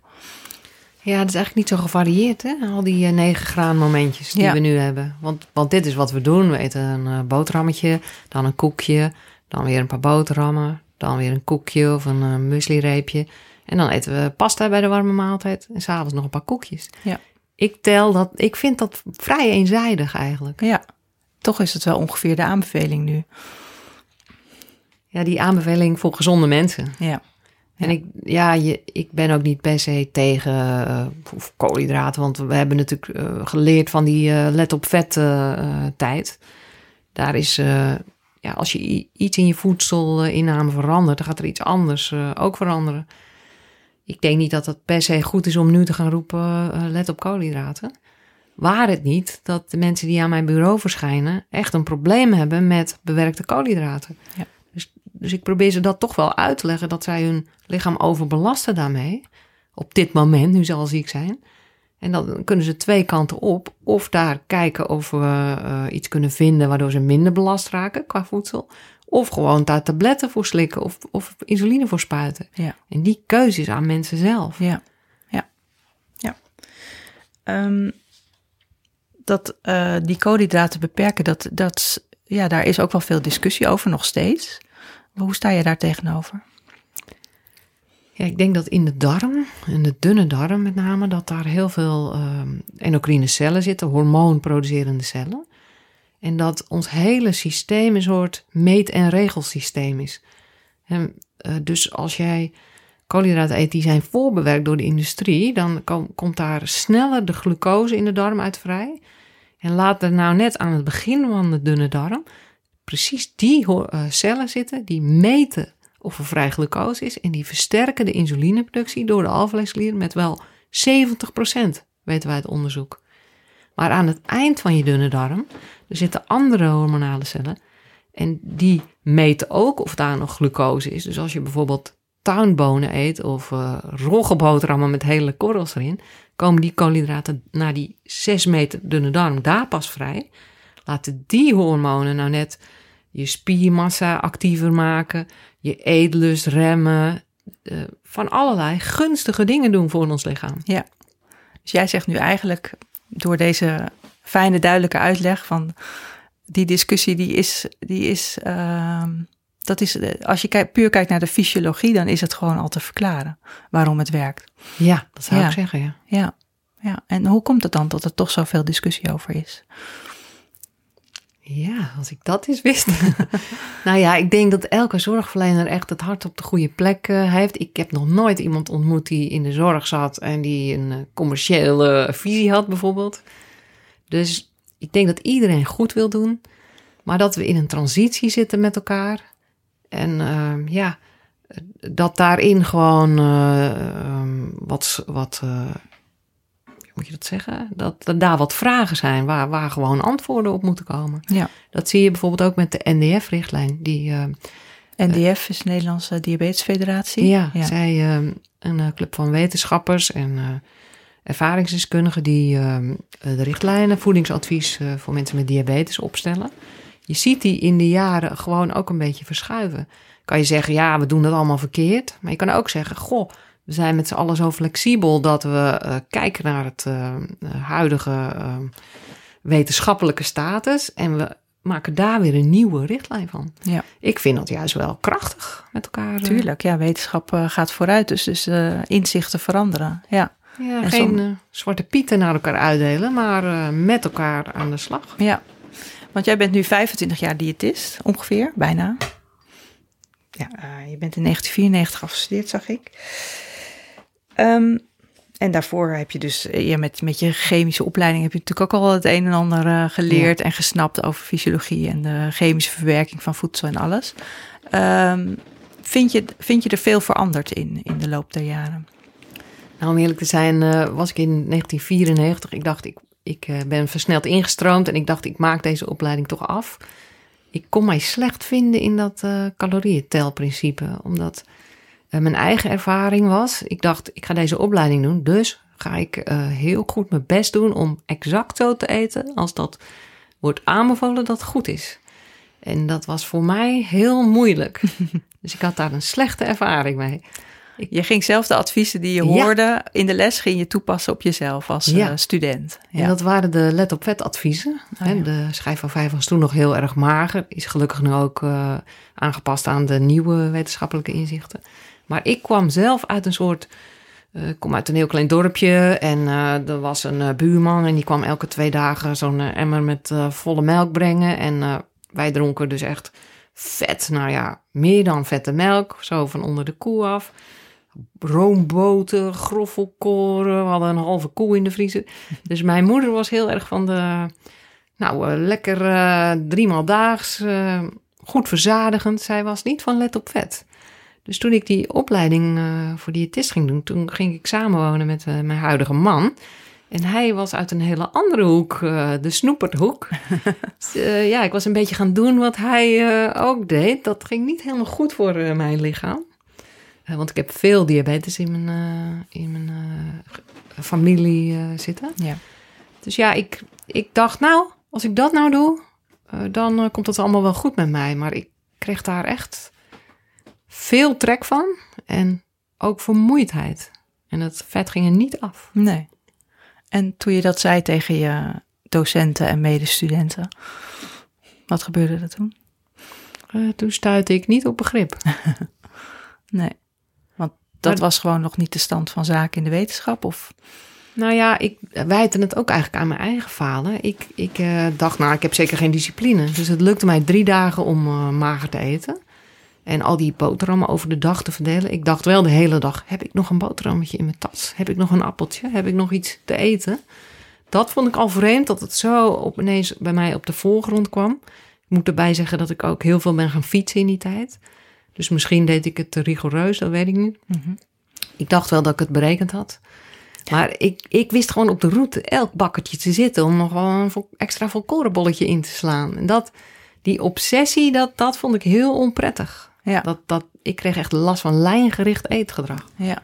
Ja, dat is eigenlijk niet zo gevarieerd, hè? Al die eh, negen graanmomentjes die Ja. we nu hebben. Want, want dit is wat we doen. We eten een eh, boterhammetje, dan een koekje, dan weer een paar boterhammen, dan weer een koekje of een uh, mueslireepje. En dan eten we pasta bij de warme maaltijd en s'avonds nog een paar koekjes. Ja. Ik tel dat, ik vind dat vrij eenzijdig eigenlijk. Ja, toch is het wel ongeveer de aanbeveling nu. Ja, die aanbeveling voor gezonde mensen. Ja, En ik, ja, je, ik ben ook niet per se tegen eh, koolhydraten, want we hebben natuurlijk eh, geleerd van die eh, let op vet tijd. Daar is, ja, als je iets in je voedselinname verandert, dan gaat er iets anders ook veranderen. Ik denk niet dat het per se goed is om nu te gaan roepen, let op koolhydraten. Waar het niet dat de mensen die aan mijn bureau verschijnen echt een probleem hebben met bewerkte koolhydraten. Ja. Dus, ik probeer ze dat toch wel uit te leggen dat zij hun lichaam overbelasten daarmee. Op dit moment, nu ze al ziek zijn. En dan kunnen ze twee kanten op. Of daar kijken of we eh, iets kunnen vinden waardoor ze minder belast raken qua voedsel. Of gewoon daar tabletten voor slikken of, of insuline voor spuiten. Ja. En die keuze is aan mensen zelf. ja, ja, ja. Ehm, dat eh, die koolhydraten beperken, dat, dat, ja, daar is ook wel veel discussie over nog steeds. Hoe sta je daar tegenover? Ja, ik denk dat in de darm, in de dunne darm met name, dat daar heel veel ehm, endocrine cellen zitten, hormoonproducerende cellen. En dat ons hele systeem een soort meet- en regelsysteem is. En, eh, dus als jij koolhydraten eet die zijn voorbewerkt door de industrie, dan kom- komt daar sneller de glucose in de darm uit vrij. En laat er nou net aan het begin van de dunne darm precies die eh, cellen zitten die meten of er vrij glucose is. En die versterken de insulineproductie door de alvleesklier met wel 70%, weten wij uit onderzoek. Maar aan het eind van je dunne darm, er zitten andere hormonale cellen. En die meten ook of daar nog glucose is. Dus als je bijvoorbeeld tuinbonen eet of uh, roggenboterhammen met hele korrels erin, komen die koolhydraten naar die 6 meter dunne darm daar pas vrij. Laten die hormonen nou net je spiermassa actiever maken, je eetlust remmen, uh, van allerlei gunstige dingen doen voor ons lichaam. Ja, dus jij zegt nu eigenlijk door deze fijne, duidelijke uitleg van die discussie, die is, die is, uh, dat is, als je kijk, puur kijkt naar de fysiologie, dan is het gewoon al te verklaren waarom het werkt. Ja, dat zou Ja. ik zeggen, ja. Ja, ja. En hoe komt het dan dat er toch zoveel discussie over is? Ja, als ik dat eens wist. nou ja, ik denk dat elke zorgverlener echt het hart op de goede plek uh, heeft. Ik heb nog nooit iemand ontmoet die in de zorg zat en die een uh, commerciële visie had, bijvoorbeeld. Dus ik denk dat iedereen goed wil doen, maar dat we in een transitie zitten met elkaar. En uh, ja, dat daarin gewoon um, wat. wat moet je dat zeggen? Dat er daar wat vragen zijn waar, waar gewoon antwoorden op moeten komen. Ja. Dat zie je bijvoorbeeld ook met de NDF-richtlijn. Die, uh, NDF is de Nederlandse Diabetesfederatie. Ja, ja. zij uh, een uh, club van wetenschappers en uh, ervaringsdeskundigen die uh, de richtlijnen, voedingsadvies voor mensen met diabetes opstellen. Je ziet die in de jaren gewoon ook een beetje verschuiven. Kan je zeggen, ja, we doen dat allemaal verkeerd. Maar je kan ook zeggen, goh, we zijn met z'n allen zo flexibel dat we uh, kijken naar het uh, huidige uh, wetenschappelijke status. En we maken daar weer een nieuwe richtlijn van. Ja. Ik vind dat juist wel krachtig met elkaar. eh, Tuurlijk, ja, wetenschap eh, gaat vooruit, dus, dus eh, inzichten veranderen. Ja, Ja, En geen som- eh, zwarte pieten naar elkaar uitdelen, maar eh, met elkaar aan de slag. ja. Want jij bent nu 25 jaar diëtist, ongeveer, bijna. Ja, eh, je bent in 1994 afgestudeerd, zag ik. Ehm, en daarvoor heb je dus, eh, ja, met, met je chemische opleiding heb je natuurlijk ook al het een en ander eh, geleerd en gesnapt over fysiologie en de chemische verwerking van voedsel en alles. Ehm, vind, je, vind je er veel veranderd in, in de loop der jaren? Nou, om eerlijk te zijn, eh, was ik in 1994. Ik dacht, ik, ik ben versneld ingestroomd en ik dacht, ik maak deze opleiding toch af. Ik kon mij slecht vinden in dat calorieëntelprincipe, omdat mijn eigen ervaring was. Ik dacht, ik ga deze opleiding doen, dus ga ik eh, heel goed mijn best doen om exact zo te eten als dat wordt aanbevolen dat goed is. En dat was voor mij heel moeilijk. dus ik had daar een slechte ervaring mee. Je ging zelf de adviezen die je Ja. hoorde in de les, ging je toepassen op jezelf als Ja. eh, student. En dat waren de let op vet adviezen. Ja. De schijf van vijf was toen nog heel erg mager. Is gelukkig nu ook eh, aangepast aan de nieuwe wetenschappelijke inzichten. Maar ik kwam zelf uit een soort... eh, Ik kom uit een heel klein dorpje en eh, er was een eh, buurman... en die kwam elke twee dagen zo'n emmer met volle melk brengen. En wij dronken dus echt vet, nou ja, meer dan vette melk. Zo van onder de koe af roomboten, groffelkoren. We hadden een halve koe in de vriezer. Dus mijn moeder was heel erg van de... Nou, lekker driemaal daags. goed verzadigend. Zij was niet van let op vet. Dus toen ik die opleiding eh, voor diëtist ging doen... toen ging ik samenwonen met eh, mijn huidige man... En hij was uit een hele andere hoek, eh, de snoeperhoek. Dus, ja, ik was een beetje gaan doen wat hij ook deed. Dat ging niet helemaal goed voor mijn lichaam. Want ik heb veel diabetes in mijn, in mijn familie zitten. Ja. Dus ja, ik, ik dacht, nou, als ik dat nou doe, dan komt het allemaal wel goed met mij. Maar ik kreeg daar echt veel trek van en ook vermoeidheid. En het vet ging er niet af. Nee. En toen je dat zei tegen je docenten en medestudenten, wat gebeurde er toen? Eh, toen stuitte ik niet op begrip. Nee. Want dat Maar- was gewoon nog niet de stand van zaken in de wetenschap? Of? Nou ja, ik wijte het ook eigenlijk aan mijn eigen falen. Ik, ik eh, dacht, nou, ik heb zeker geen discipline. Dus het lukte mij drie dagen om eh, mager te eten. En al die boterhammen over de dag te verdelen. Ik dacht wel de hele dag, heb ik nog een boterhammetje in mijn tas? Heb ik nog een appeltje? Heb ik nog iets te eten? Dat vond ik al vreemd, dat het zo op, ineens bij mij op de voorgrond kwam. Ik moet erbij zeggen dat ik ook heel veel ben gaan fietsen in die tijd. Dus misschien deed ik het te rigoureus, dat weet ik niet. Ik dacht wel dat ik het berekend had. Maar ik, ik wist gewoon op de route elk bakkertje te zitten om nog wel een extra volkorenbolletje in te slaan. En dat, die obsessie, dat, dat vond ik heel onprettig. Ja. Dat, dat, ik kreeg echt last van lijngericht eetgedrag. ja.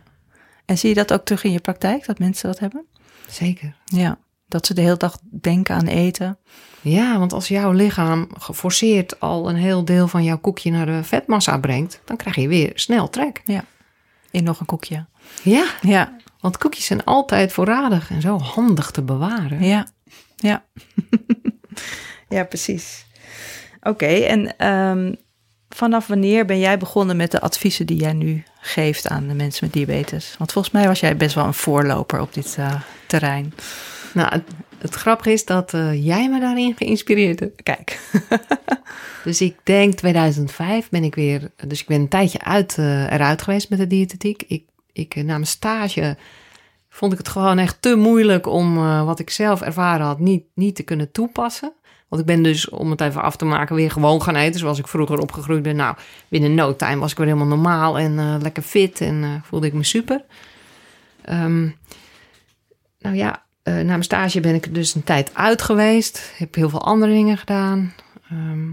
En zie je dat ook terug in je praktijk, dat mensen dat hebben? Zeker. Ja. Dat ze de hele dag denken aan eten. Ja, want als jouw lichaam geforceerd al een heel deel van jouw koekje naar de vetmassa brengt, dan krijg je weer snel trek. In nog een koekje. Ja, Ja, want koekjes zijn altijd voorradig en zo handig te bewaren. ja, ja. ja, precies. Oké, en ehm, vanaf wanneer ben jij begonnen met de adviezen die jij nu geeft aan de mensen met diabetes? Want volgens mij was jij best wel een voorloper op dit eh, terrein. Nou, het, het grappige is dat eh, jij me daarin geïnspireerd hebt. Kijk. Dus ik denk 2005 ben ik weer. Dus ik ben een tijdje uit, eh, eruit geweest met de diëtetiek. Ik, ik, na mijn stage vond ik het gewoon echt te moeilijk om wat ik zelf ervaren had niet, niet te kunnen toepassen. Want ik ben dus, om het even af te maken, weer gewoon gaan eten zoals ik vroeger opgegroeid ben. Nou, binnen no time was ik weer helemaal normaal en eh, lekker fit en eh, voelde ik me super. Ehm, nou ja, eh, na mijn stage ben ik dus een tijd uit geweest. Heb heel veel andere dingen gedaan. Ehm,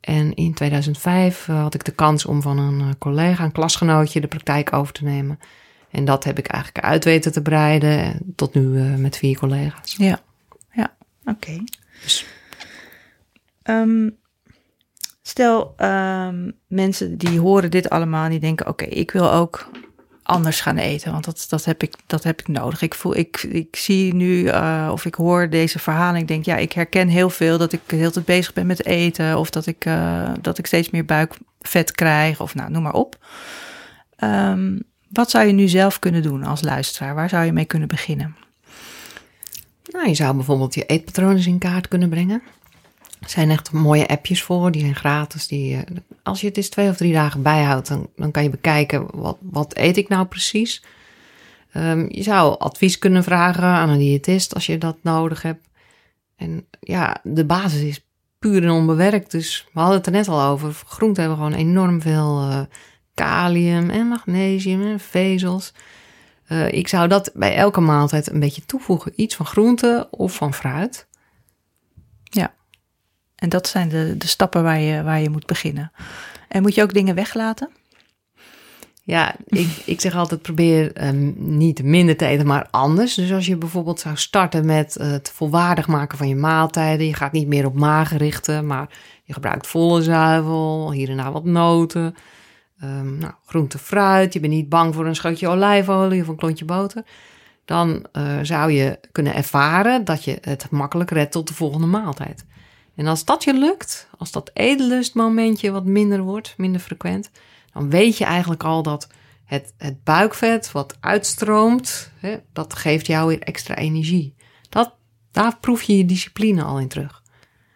en in 2005 eh, had ik de kans om van een collega, een klasgenootje, de praktijk over te nemen. En dat heb ik eigenlijk uit weten te breiden. en Tot nu met vier collega's. Ja, ja, oké. Dus- Ehm, stel, ehm, mensen die horen dit allemaal en die denken: oké, ik wil ook anders gaan eten? Want dat, dat, heb, ik, dat heb ik nodig. Ik, voel, ik, ik zie nu uh, of ik hoor deze verhaling. Ik denk, ja, ik herken heel veel dat ik de hele tijd bezig ben met eten. Of dat ik, uh, dat ik steeds meer buikvet krijg. Of nou, noem maar op. Um, wat zou je nu zelf kunnen doen als luisteraar? Waar zou je mee kunnen beginnen? Nou, je zou bijvoorbeeld je eetpatronen in kaart kunnen brengen. Er zijn echt mooie appjes voor, die zijn gratis. Die, eh, als je het eens twee of drie dagen bijhoudt, dan, dan kan je bekijken wat, wat eet ik nou precies. Um, je zou advies kunnen vragen aan een diëtist als je dat nodig hebt. En ja, de basis is puur en onbewerkt. Dus we hadden het er net al over. Groenten hebben gewoon enorm veel uh, kalium en magnesium en vezels. Uh, ik zou dat bij elke maaltijd een beetje toevoegen. Iets van groente of van fruit. Ja, en dat zijn de, de stappen waar je, waar je moet beginnen. En moet je ook dingen weglaten? Ja, ik, ik zeg altijd probeer um, niet minder te eten, maar anders. Dus als je bijvoorbeeld zou starten met uh, het volwaardig maken van je maaltijden. Je gaat niet meer op maag richten, maar je gebruikt volle zuivel, hier en daar wat noten. Um, nou, groente, fruit. Je bent niet bang voor een scheutje olijfolie of een klontje boter. Dan uh, zou je kunnen ervaren dat je het makkelijk redt tot de volgende maaltijd. En als dat je lukt, als dat eetlustmomentje wat minder wordt, minder frequent, dan weet je eigenlijk al dat het, het buikvet wat uitstroomt, hè, dat geeft jou weer extra energie. Dat, daar proef je je discipline al in terug.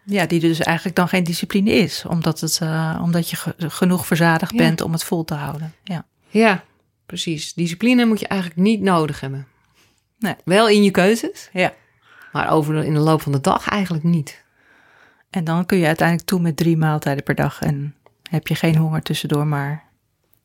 Ja, die dus eigenlijk dan geen discipline is, omdat, het, uh, omdat je genoeg verzadigd ja. bent om het vol te houden. Ja. ja, precies. Discipline moet je eigenlijk niet nodig hebben. Nee. Wel in je keuzes, ja. maar over in de loop van de dag eigenlijk niet. En dan kun je uiteindelijk toe met drie maaltijden per dag en heb je geen honger tussendoor, maar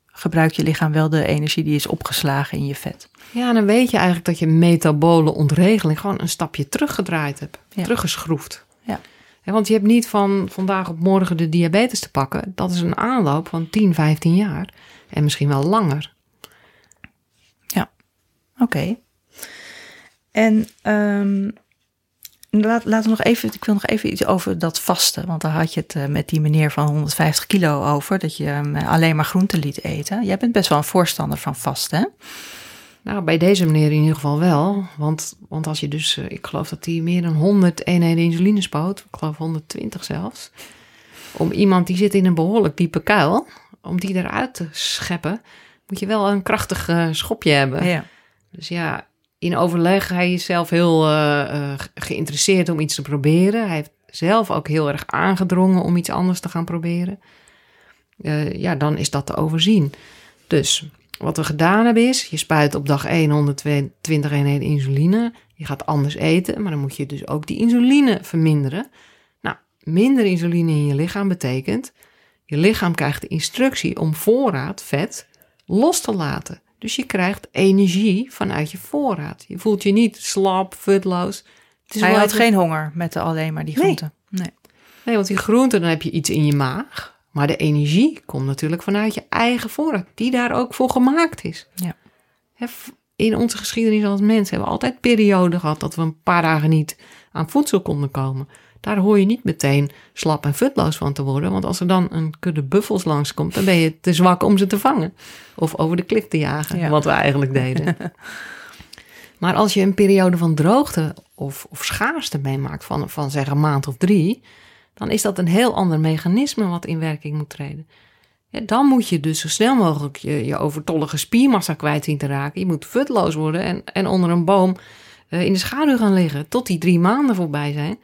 gebruikt je lichaam wel de energie die is opgeslagen in je vet. Ja, dan weet je eigenlijk dat je metabole ontregeling gewoon een stapje teruggedraaid hebt, ja. teruggeschroefd. Ja. Want je hebt niet van vandaag op morgen de diabetes te pakken. Dat is een aanloop van 10, 15 jaar en misschien wel langer. Ja, oké. Okay. En um, Laat, laten we nog even, ik wil nog even iets over dat vasten. Want daar had je het uh, met die meneer van 150 kilo over. Dat je um, alleen maar groenten liet eten. Jij bent best wel een voorstander van vasten, hè? Nou, bij deze meneer in ieder geval wel. Want, want als je dus, uh, ik geloof dat hij meer dan 100 eenheden insuline spoot. Ik geloof 120 zelfs. Om iemand die zit in een behoorlijk diepe kuil, om die eruit te scheppen, moet je wel een krachtig uh, schopje hebben. Ja. Dus ja, in overleg. Hij is zelf heel uh, uh, geïnteresseerd om iets te proberen. Hij heeft zelf ook heel erg aangedrongen om iets anders te gaan proberen. Uh, ja, dan is dat te overzien. Dus wat we gedaan hebben is, je spuit op dag 1 120 eenheden insuline. Je gaat anders eten, maar dan moet je dus ook die insuline verminderen. Nou, minder insuline in je lichaam betekent, je lichaam krijgt de instructie om voorraad vet los te laten. Dus je krijgt energie vanuit je voorraad. Je voelt je niet slap, futloos. Hij had geen honger met de alleen maar die groenten. Nee. nee. nee, want die groenten, dan heb je iets in je maag. Maar de energie komt natuurlijk vanuit je eigen voorraad, die daar ook voor gemaakt is. Ja. In onze geschiedenis als mensen hebben we altijd perioden gehad dat we een paar dagen niet aan voedsel konden komen. Daar hoor je niet meteen slap en futloos van te worden. Want als er dan een kudde buffels langskomt, dan ben je te zwak om ze te vangen. Of over de klif te jagen, ja. wat we eigenlijk deden. maar als je een periode van droogte of, of schaarste meemaakt van, van zeg een maand of drie, dan is dat een heel ander mechanisme wat in werking moet treden. Ja, dan moet je dus zo snel mogelijk je, je overtollige spiermassa kwijt zien te raken. Je moet futloos worden en, en onder een boom uh, in de schaduw gaan liggen tot die drie maanden voorbij zijn.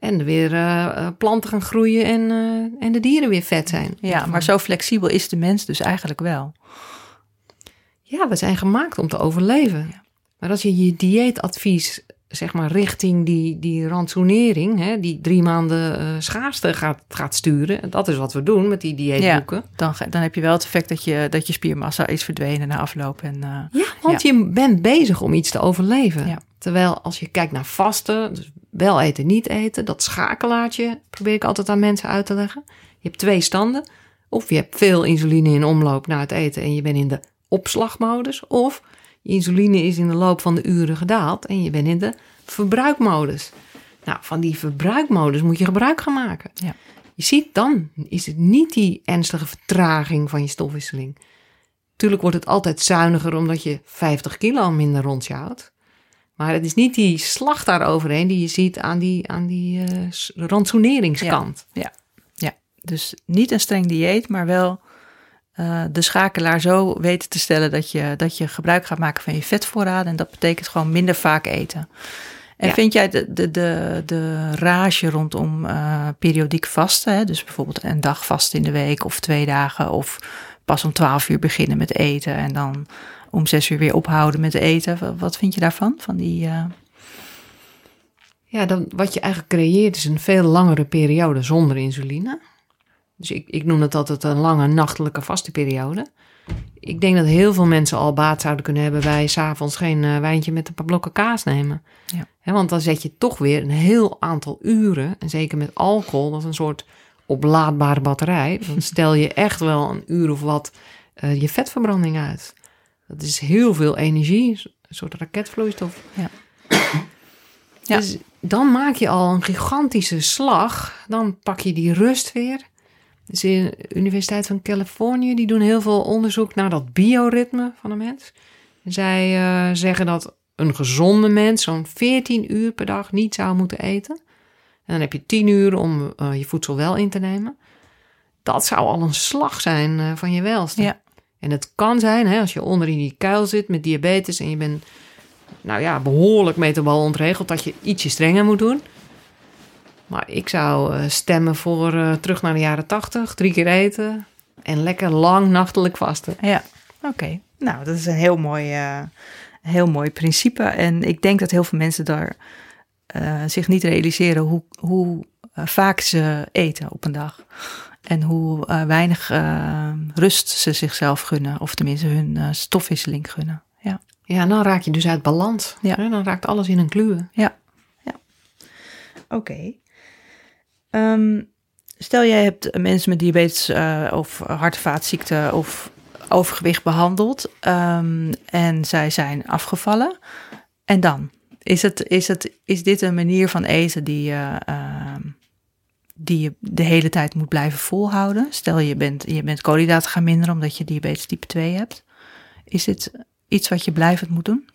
En er weer uh, planten gaan groeien en, uh, en de dieren weer vet zijn. Ja, maar zo flexibel is de mens dus eigenlijk wel. Ja, we zijn gemaakt om te overleven. Ja. Maar als je je dieetadvies, zeg maar, richting die, die rantsoenering, hè, die drie maanden uh, schaarste gaat, gaat sturen. Dat is wat we doen met die dieetboeken. Ja, dan, dan heb je wel het effect dat je, dat je spiermassa is verdwenen na afloop. En, ja, want ja. je bent bezig om iets te overleven. Terwijl als je kijkt naar vasten, dus wel eten, niet eten, dat schakelaartje probeer ik altijd aan mensen uit te leggen. Je hebt twee standen. Of je hebt veel insuline in omloop na het eten en je bent in de opslagmodus. Of je insuline is in de loop van de uren gedaald en je bent in de verbruikmodus. Nou, van die verbruikmodus moet je gebruik gaan maken. Ja. Je ziet, dan is het niet die ernstige vertraging van je stofwisseling. Tuurlijk wordt het altijd zuiniger omdat je 50 kilo minder rond je houdt. Maar het is niet die slag daaroverheen die je ziet aan die, aan die uh, rantsoeneringskant. Ja, ja, dus niet een streng dieet, maar wel uh, de schakelaar zo weten te stellen dat je, dat je gebruik gaat maken van je vetvoorraden. En dat betekent gewoon minder vaak eten. En Ja. vind jij de, de, de, de rage rondom eh, periodiek vasten, hè? dus bijvoorbeeld een dag vast in de week of twee dagen, of pas om twaalf uur beginnen met eten en dan om zes uur weer ophouden met eten. Wa- Wat vind je daarvan? Van die, eh, Ja, dan, wat je eigenlijk creëert is een veel langere periode zonder insuline. Dus ik, ik noem het altijd een lange nachtelijke vaste periode. Ik denk dat heel veel mensen al baat zouden kunnen hebben bij s'avonds geen eh, wijntje met een paar blokken kaas nemen. Ja. Want dan zet je toch weer een heel aantal uren, en zeker met alcohol, dat is een soort oplaadbare batterij. Dan stel je echt wel een uur of wat eh, je vetverbranding uit. Dat is heel veel energie, een soort raketvloeistof. Ja. Dus dan maak je al een gigantische slag. Dan pak je die rust weer. Dus de Universiteit van Californië, die doen heel veel onderzoek naar dat bioritme van een mens. En zij eh, zeggen dat een gezonde mens zo'n 14 uur per dag niet zou moeten eten. En dan heb je 10 uur om eh, je voedsel wel in te nemen. Dat zou al een slag zijn eh, van je welste. Ja. En het kan zijn, hè, als je onder in die kuil zit met diabetes en je bent nou ja, behoorlijk metabol ontregeld, dat je ietsje strenger moet doen. Maar ik zou eh, stemmen voor eh, terug naar de jaren 80, drie keer eten en lekker lang nachtelijk vasten. Ja, oké. Nou, dat is een heel mooi, eh, heel mooi principe. En ik denk dat heel veel mensen daar zich niet realiseren hoe, hoe vaak ze eten op een dag. En hoe eh, weinig eh, rust ze zichzelf gunnen. Of tenminste hun eh, stofwisseling gunnen. Ja, Ja, dan raak je dus uit balans. Ja. Hè, Dan raakt alles in een kluwe. ja, ja. Oké. Ehm, stel jij hebt mensen met diabetes of hart- en vaatziekten of overgewicht behandeld ehm, en zij zijn afgevallen. En dan? Is, het, is, het, is dit een manier van eten die je, ehm, die je de hele tijd moet blijven volhouden? Stel je bent, je bent koolhydraten gaan minderen omdat je diabetes type 2 hebt. Is dit iets wat je blijvend moet doen?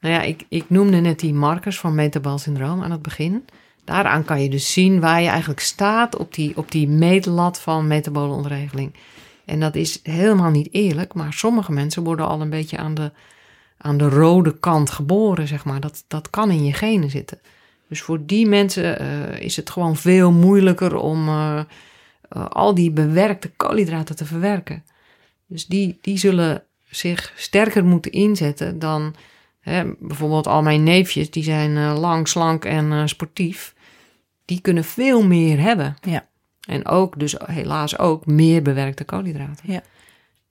Nou ja, ik, ik noemde net die markers van metabol syndroom aan het begin. Daaraan kan je dus zien waar je eigenlijk staat op die, op die meetlat van metabole ontregeling. En dat is helemaal niet eerlijk, maar sommige mensen worden al een beetje aan de, aan de rode kant geboren, zeg maar. Dat, dat kan in je genen zitten. Dus voor die mensen eh, is het gewoon veel moeilijker om eh, eh, al die bewerkte koolhydraten te verwerken. Dus die, die zullen zich sterker moeten inzetten dan Hè, bijvoorbeeld al mijn neefjes, die zijn lang, slank en sportief. Die kunnen veel meer hebben. Ja. En ook, dus helaas ook, meer bewerkte koolhydraten. Ja.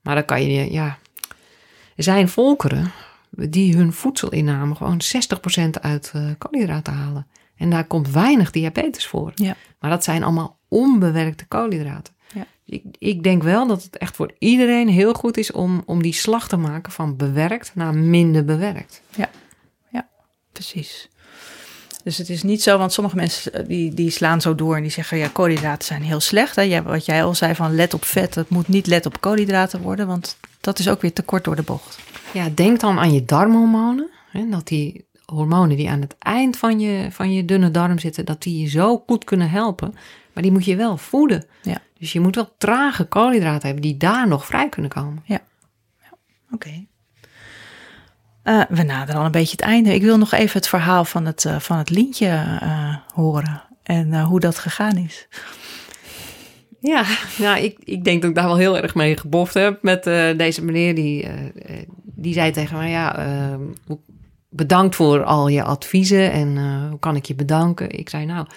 Maar dan kan je, ja... Er zijn volkeren die hun voedselinname gewoon 60% uit eh, koolhydraten halen. En daar komt weinig diabetes voor. Ja. Maar dat zijn allemaal onbewerkte koolhydraten. Ja. Ik, ik denk wel dat het echt voor iedereen heel goed is om, om die slag te maken van bewerkt naar minder bewerkt. Precies. Dus het is niet zo, want sommige mensen eh, die, die slaan zo door en die zeggen ja, koolhydraten zijn heel slecht. Hè? Ja, wat jij al zei van let op vet, het moet niet let op koolhydraten worden, want dat is ook weer te kort door de bocht. Ja, denk dan aan je darmhormonen. Hè, dat die hormonen die aan het eind van je, van je dunne darm zitten, dat die je zo goed kunnen helpen. Maar die moet je wel voeden. Ja. Dus je moet wel trage koolhydraten hebben die daar nog vrij kunnen komen. Oké. Eh, we naderen al een beetje het einde. Ik wil nog even het verhaal van het, eh, van het lintje eh, horen en hoe dat gegaan is. Ja, nou, ik, ik denk dat ik daar wel heel erg mee geboft heb met eh, deze meneer. Die, eh, die zei tegen mij, ja, eh, hoe- bedankt voor al je adviezen en eh, hoe kan ik je bedanken? Ik zei, nou,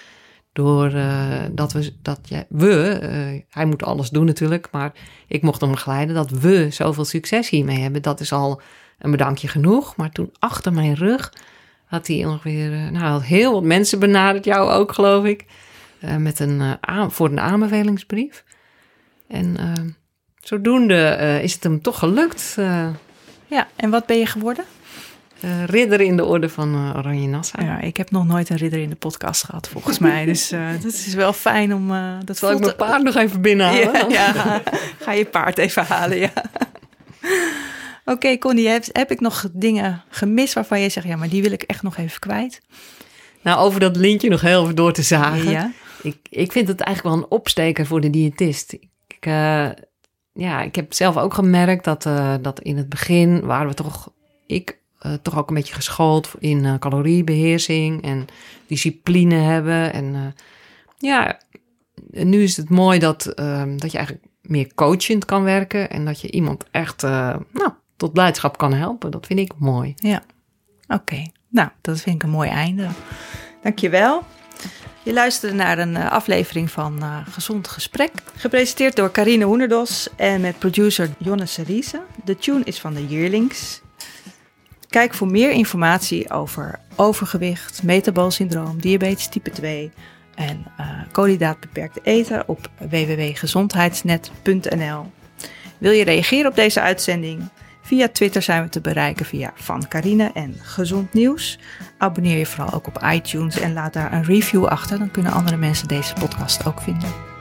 door dat we, dat jij, we hij moet alles doen natuurlijk, maar ik mocht hem begeleiden, dat we zoveel succes hiermee hebben, dat is al een bedankje genoeg. Maar toen achter mijn rug had hij ongeveer, nou, heel wat mensen benaderd, jou ook geloof ik, eh, met een, eh, voor een aanbevelingsbrief. En eh, zodoende is het hem toch gelukt. Ja, en wat ben je geworden? ridder in de orde van Oranje Nassau. Ja, ik heb nog nooit een ridder in de podcast gehad, volgens mij. Dus eh dat is wel fijn om... dat Zal ik mijn paard nog even binnenhalen? Ja, ja, ga je paard even halen, ja. Oké, Connie, heb, heb ik nog dingen gemist waarvan je zegt, ja, maar die wil ik echt nog even kwijt? Nou, over dat lintje nog heel even door te zagen. Ja. Ik, ik vind het eigenlijk wel een opsteker voor de diëtist. Ik, eh, ja, ik heb zelf ook gemerkt dat, eh, dat in het begin waren we toch, ik eh, toch ook een beetje geschoold in eh, caloriebeheersing en discipline hebben. En ja, nu is het mooi dat, ehm, dat je eigenlijk meer coachend kan werken en dat je iemand echt nou, tot blijdschap kan helpen. Dat vind ik mooi. Ja, oké. Nou, dat vind ik een mooi einde. Dankjewel. Je luisterde naar een eh, aflevering van eh, Gezond Gesprek. Gepresenteerd door Carine Hoenderdos en met producer Jonne Seriese. De tune is van de Yearlings. Kijk voor meer informatie over overgewicht, metaboolsyndroom, diabetes type 2 en uh, koolhydraatbeperkte eten op www.gezondheidsnet.nl. Wil je reageren op deze uitzending? Via Twitter zijn we te bereiken via Van Carine en Gezond Nieuws. Abonneer je vooral ook op iTunes en laat daar een review achter. Dan kunnen andere mensen deze podcast ook vinden.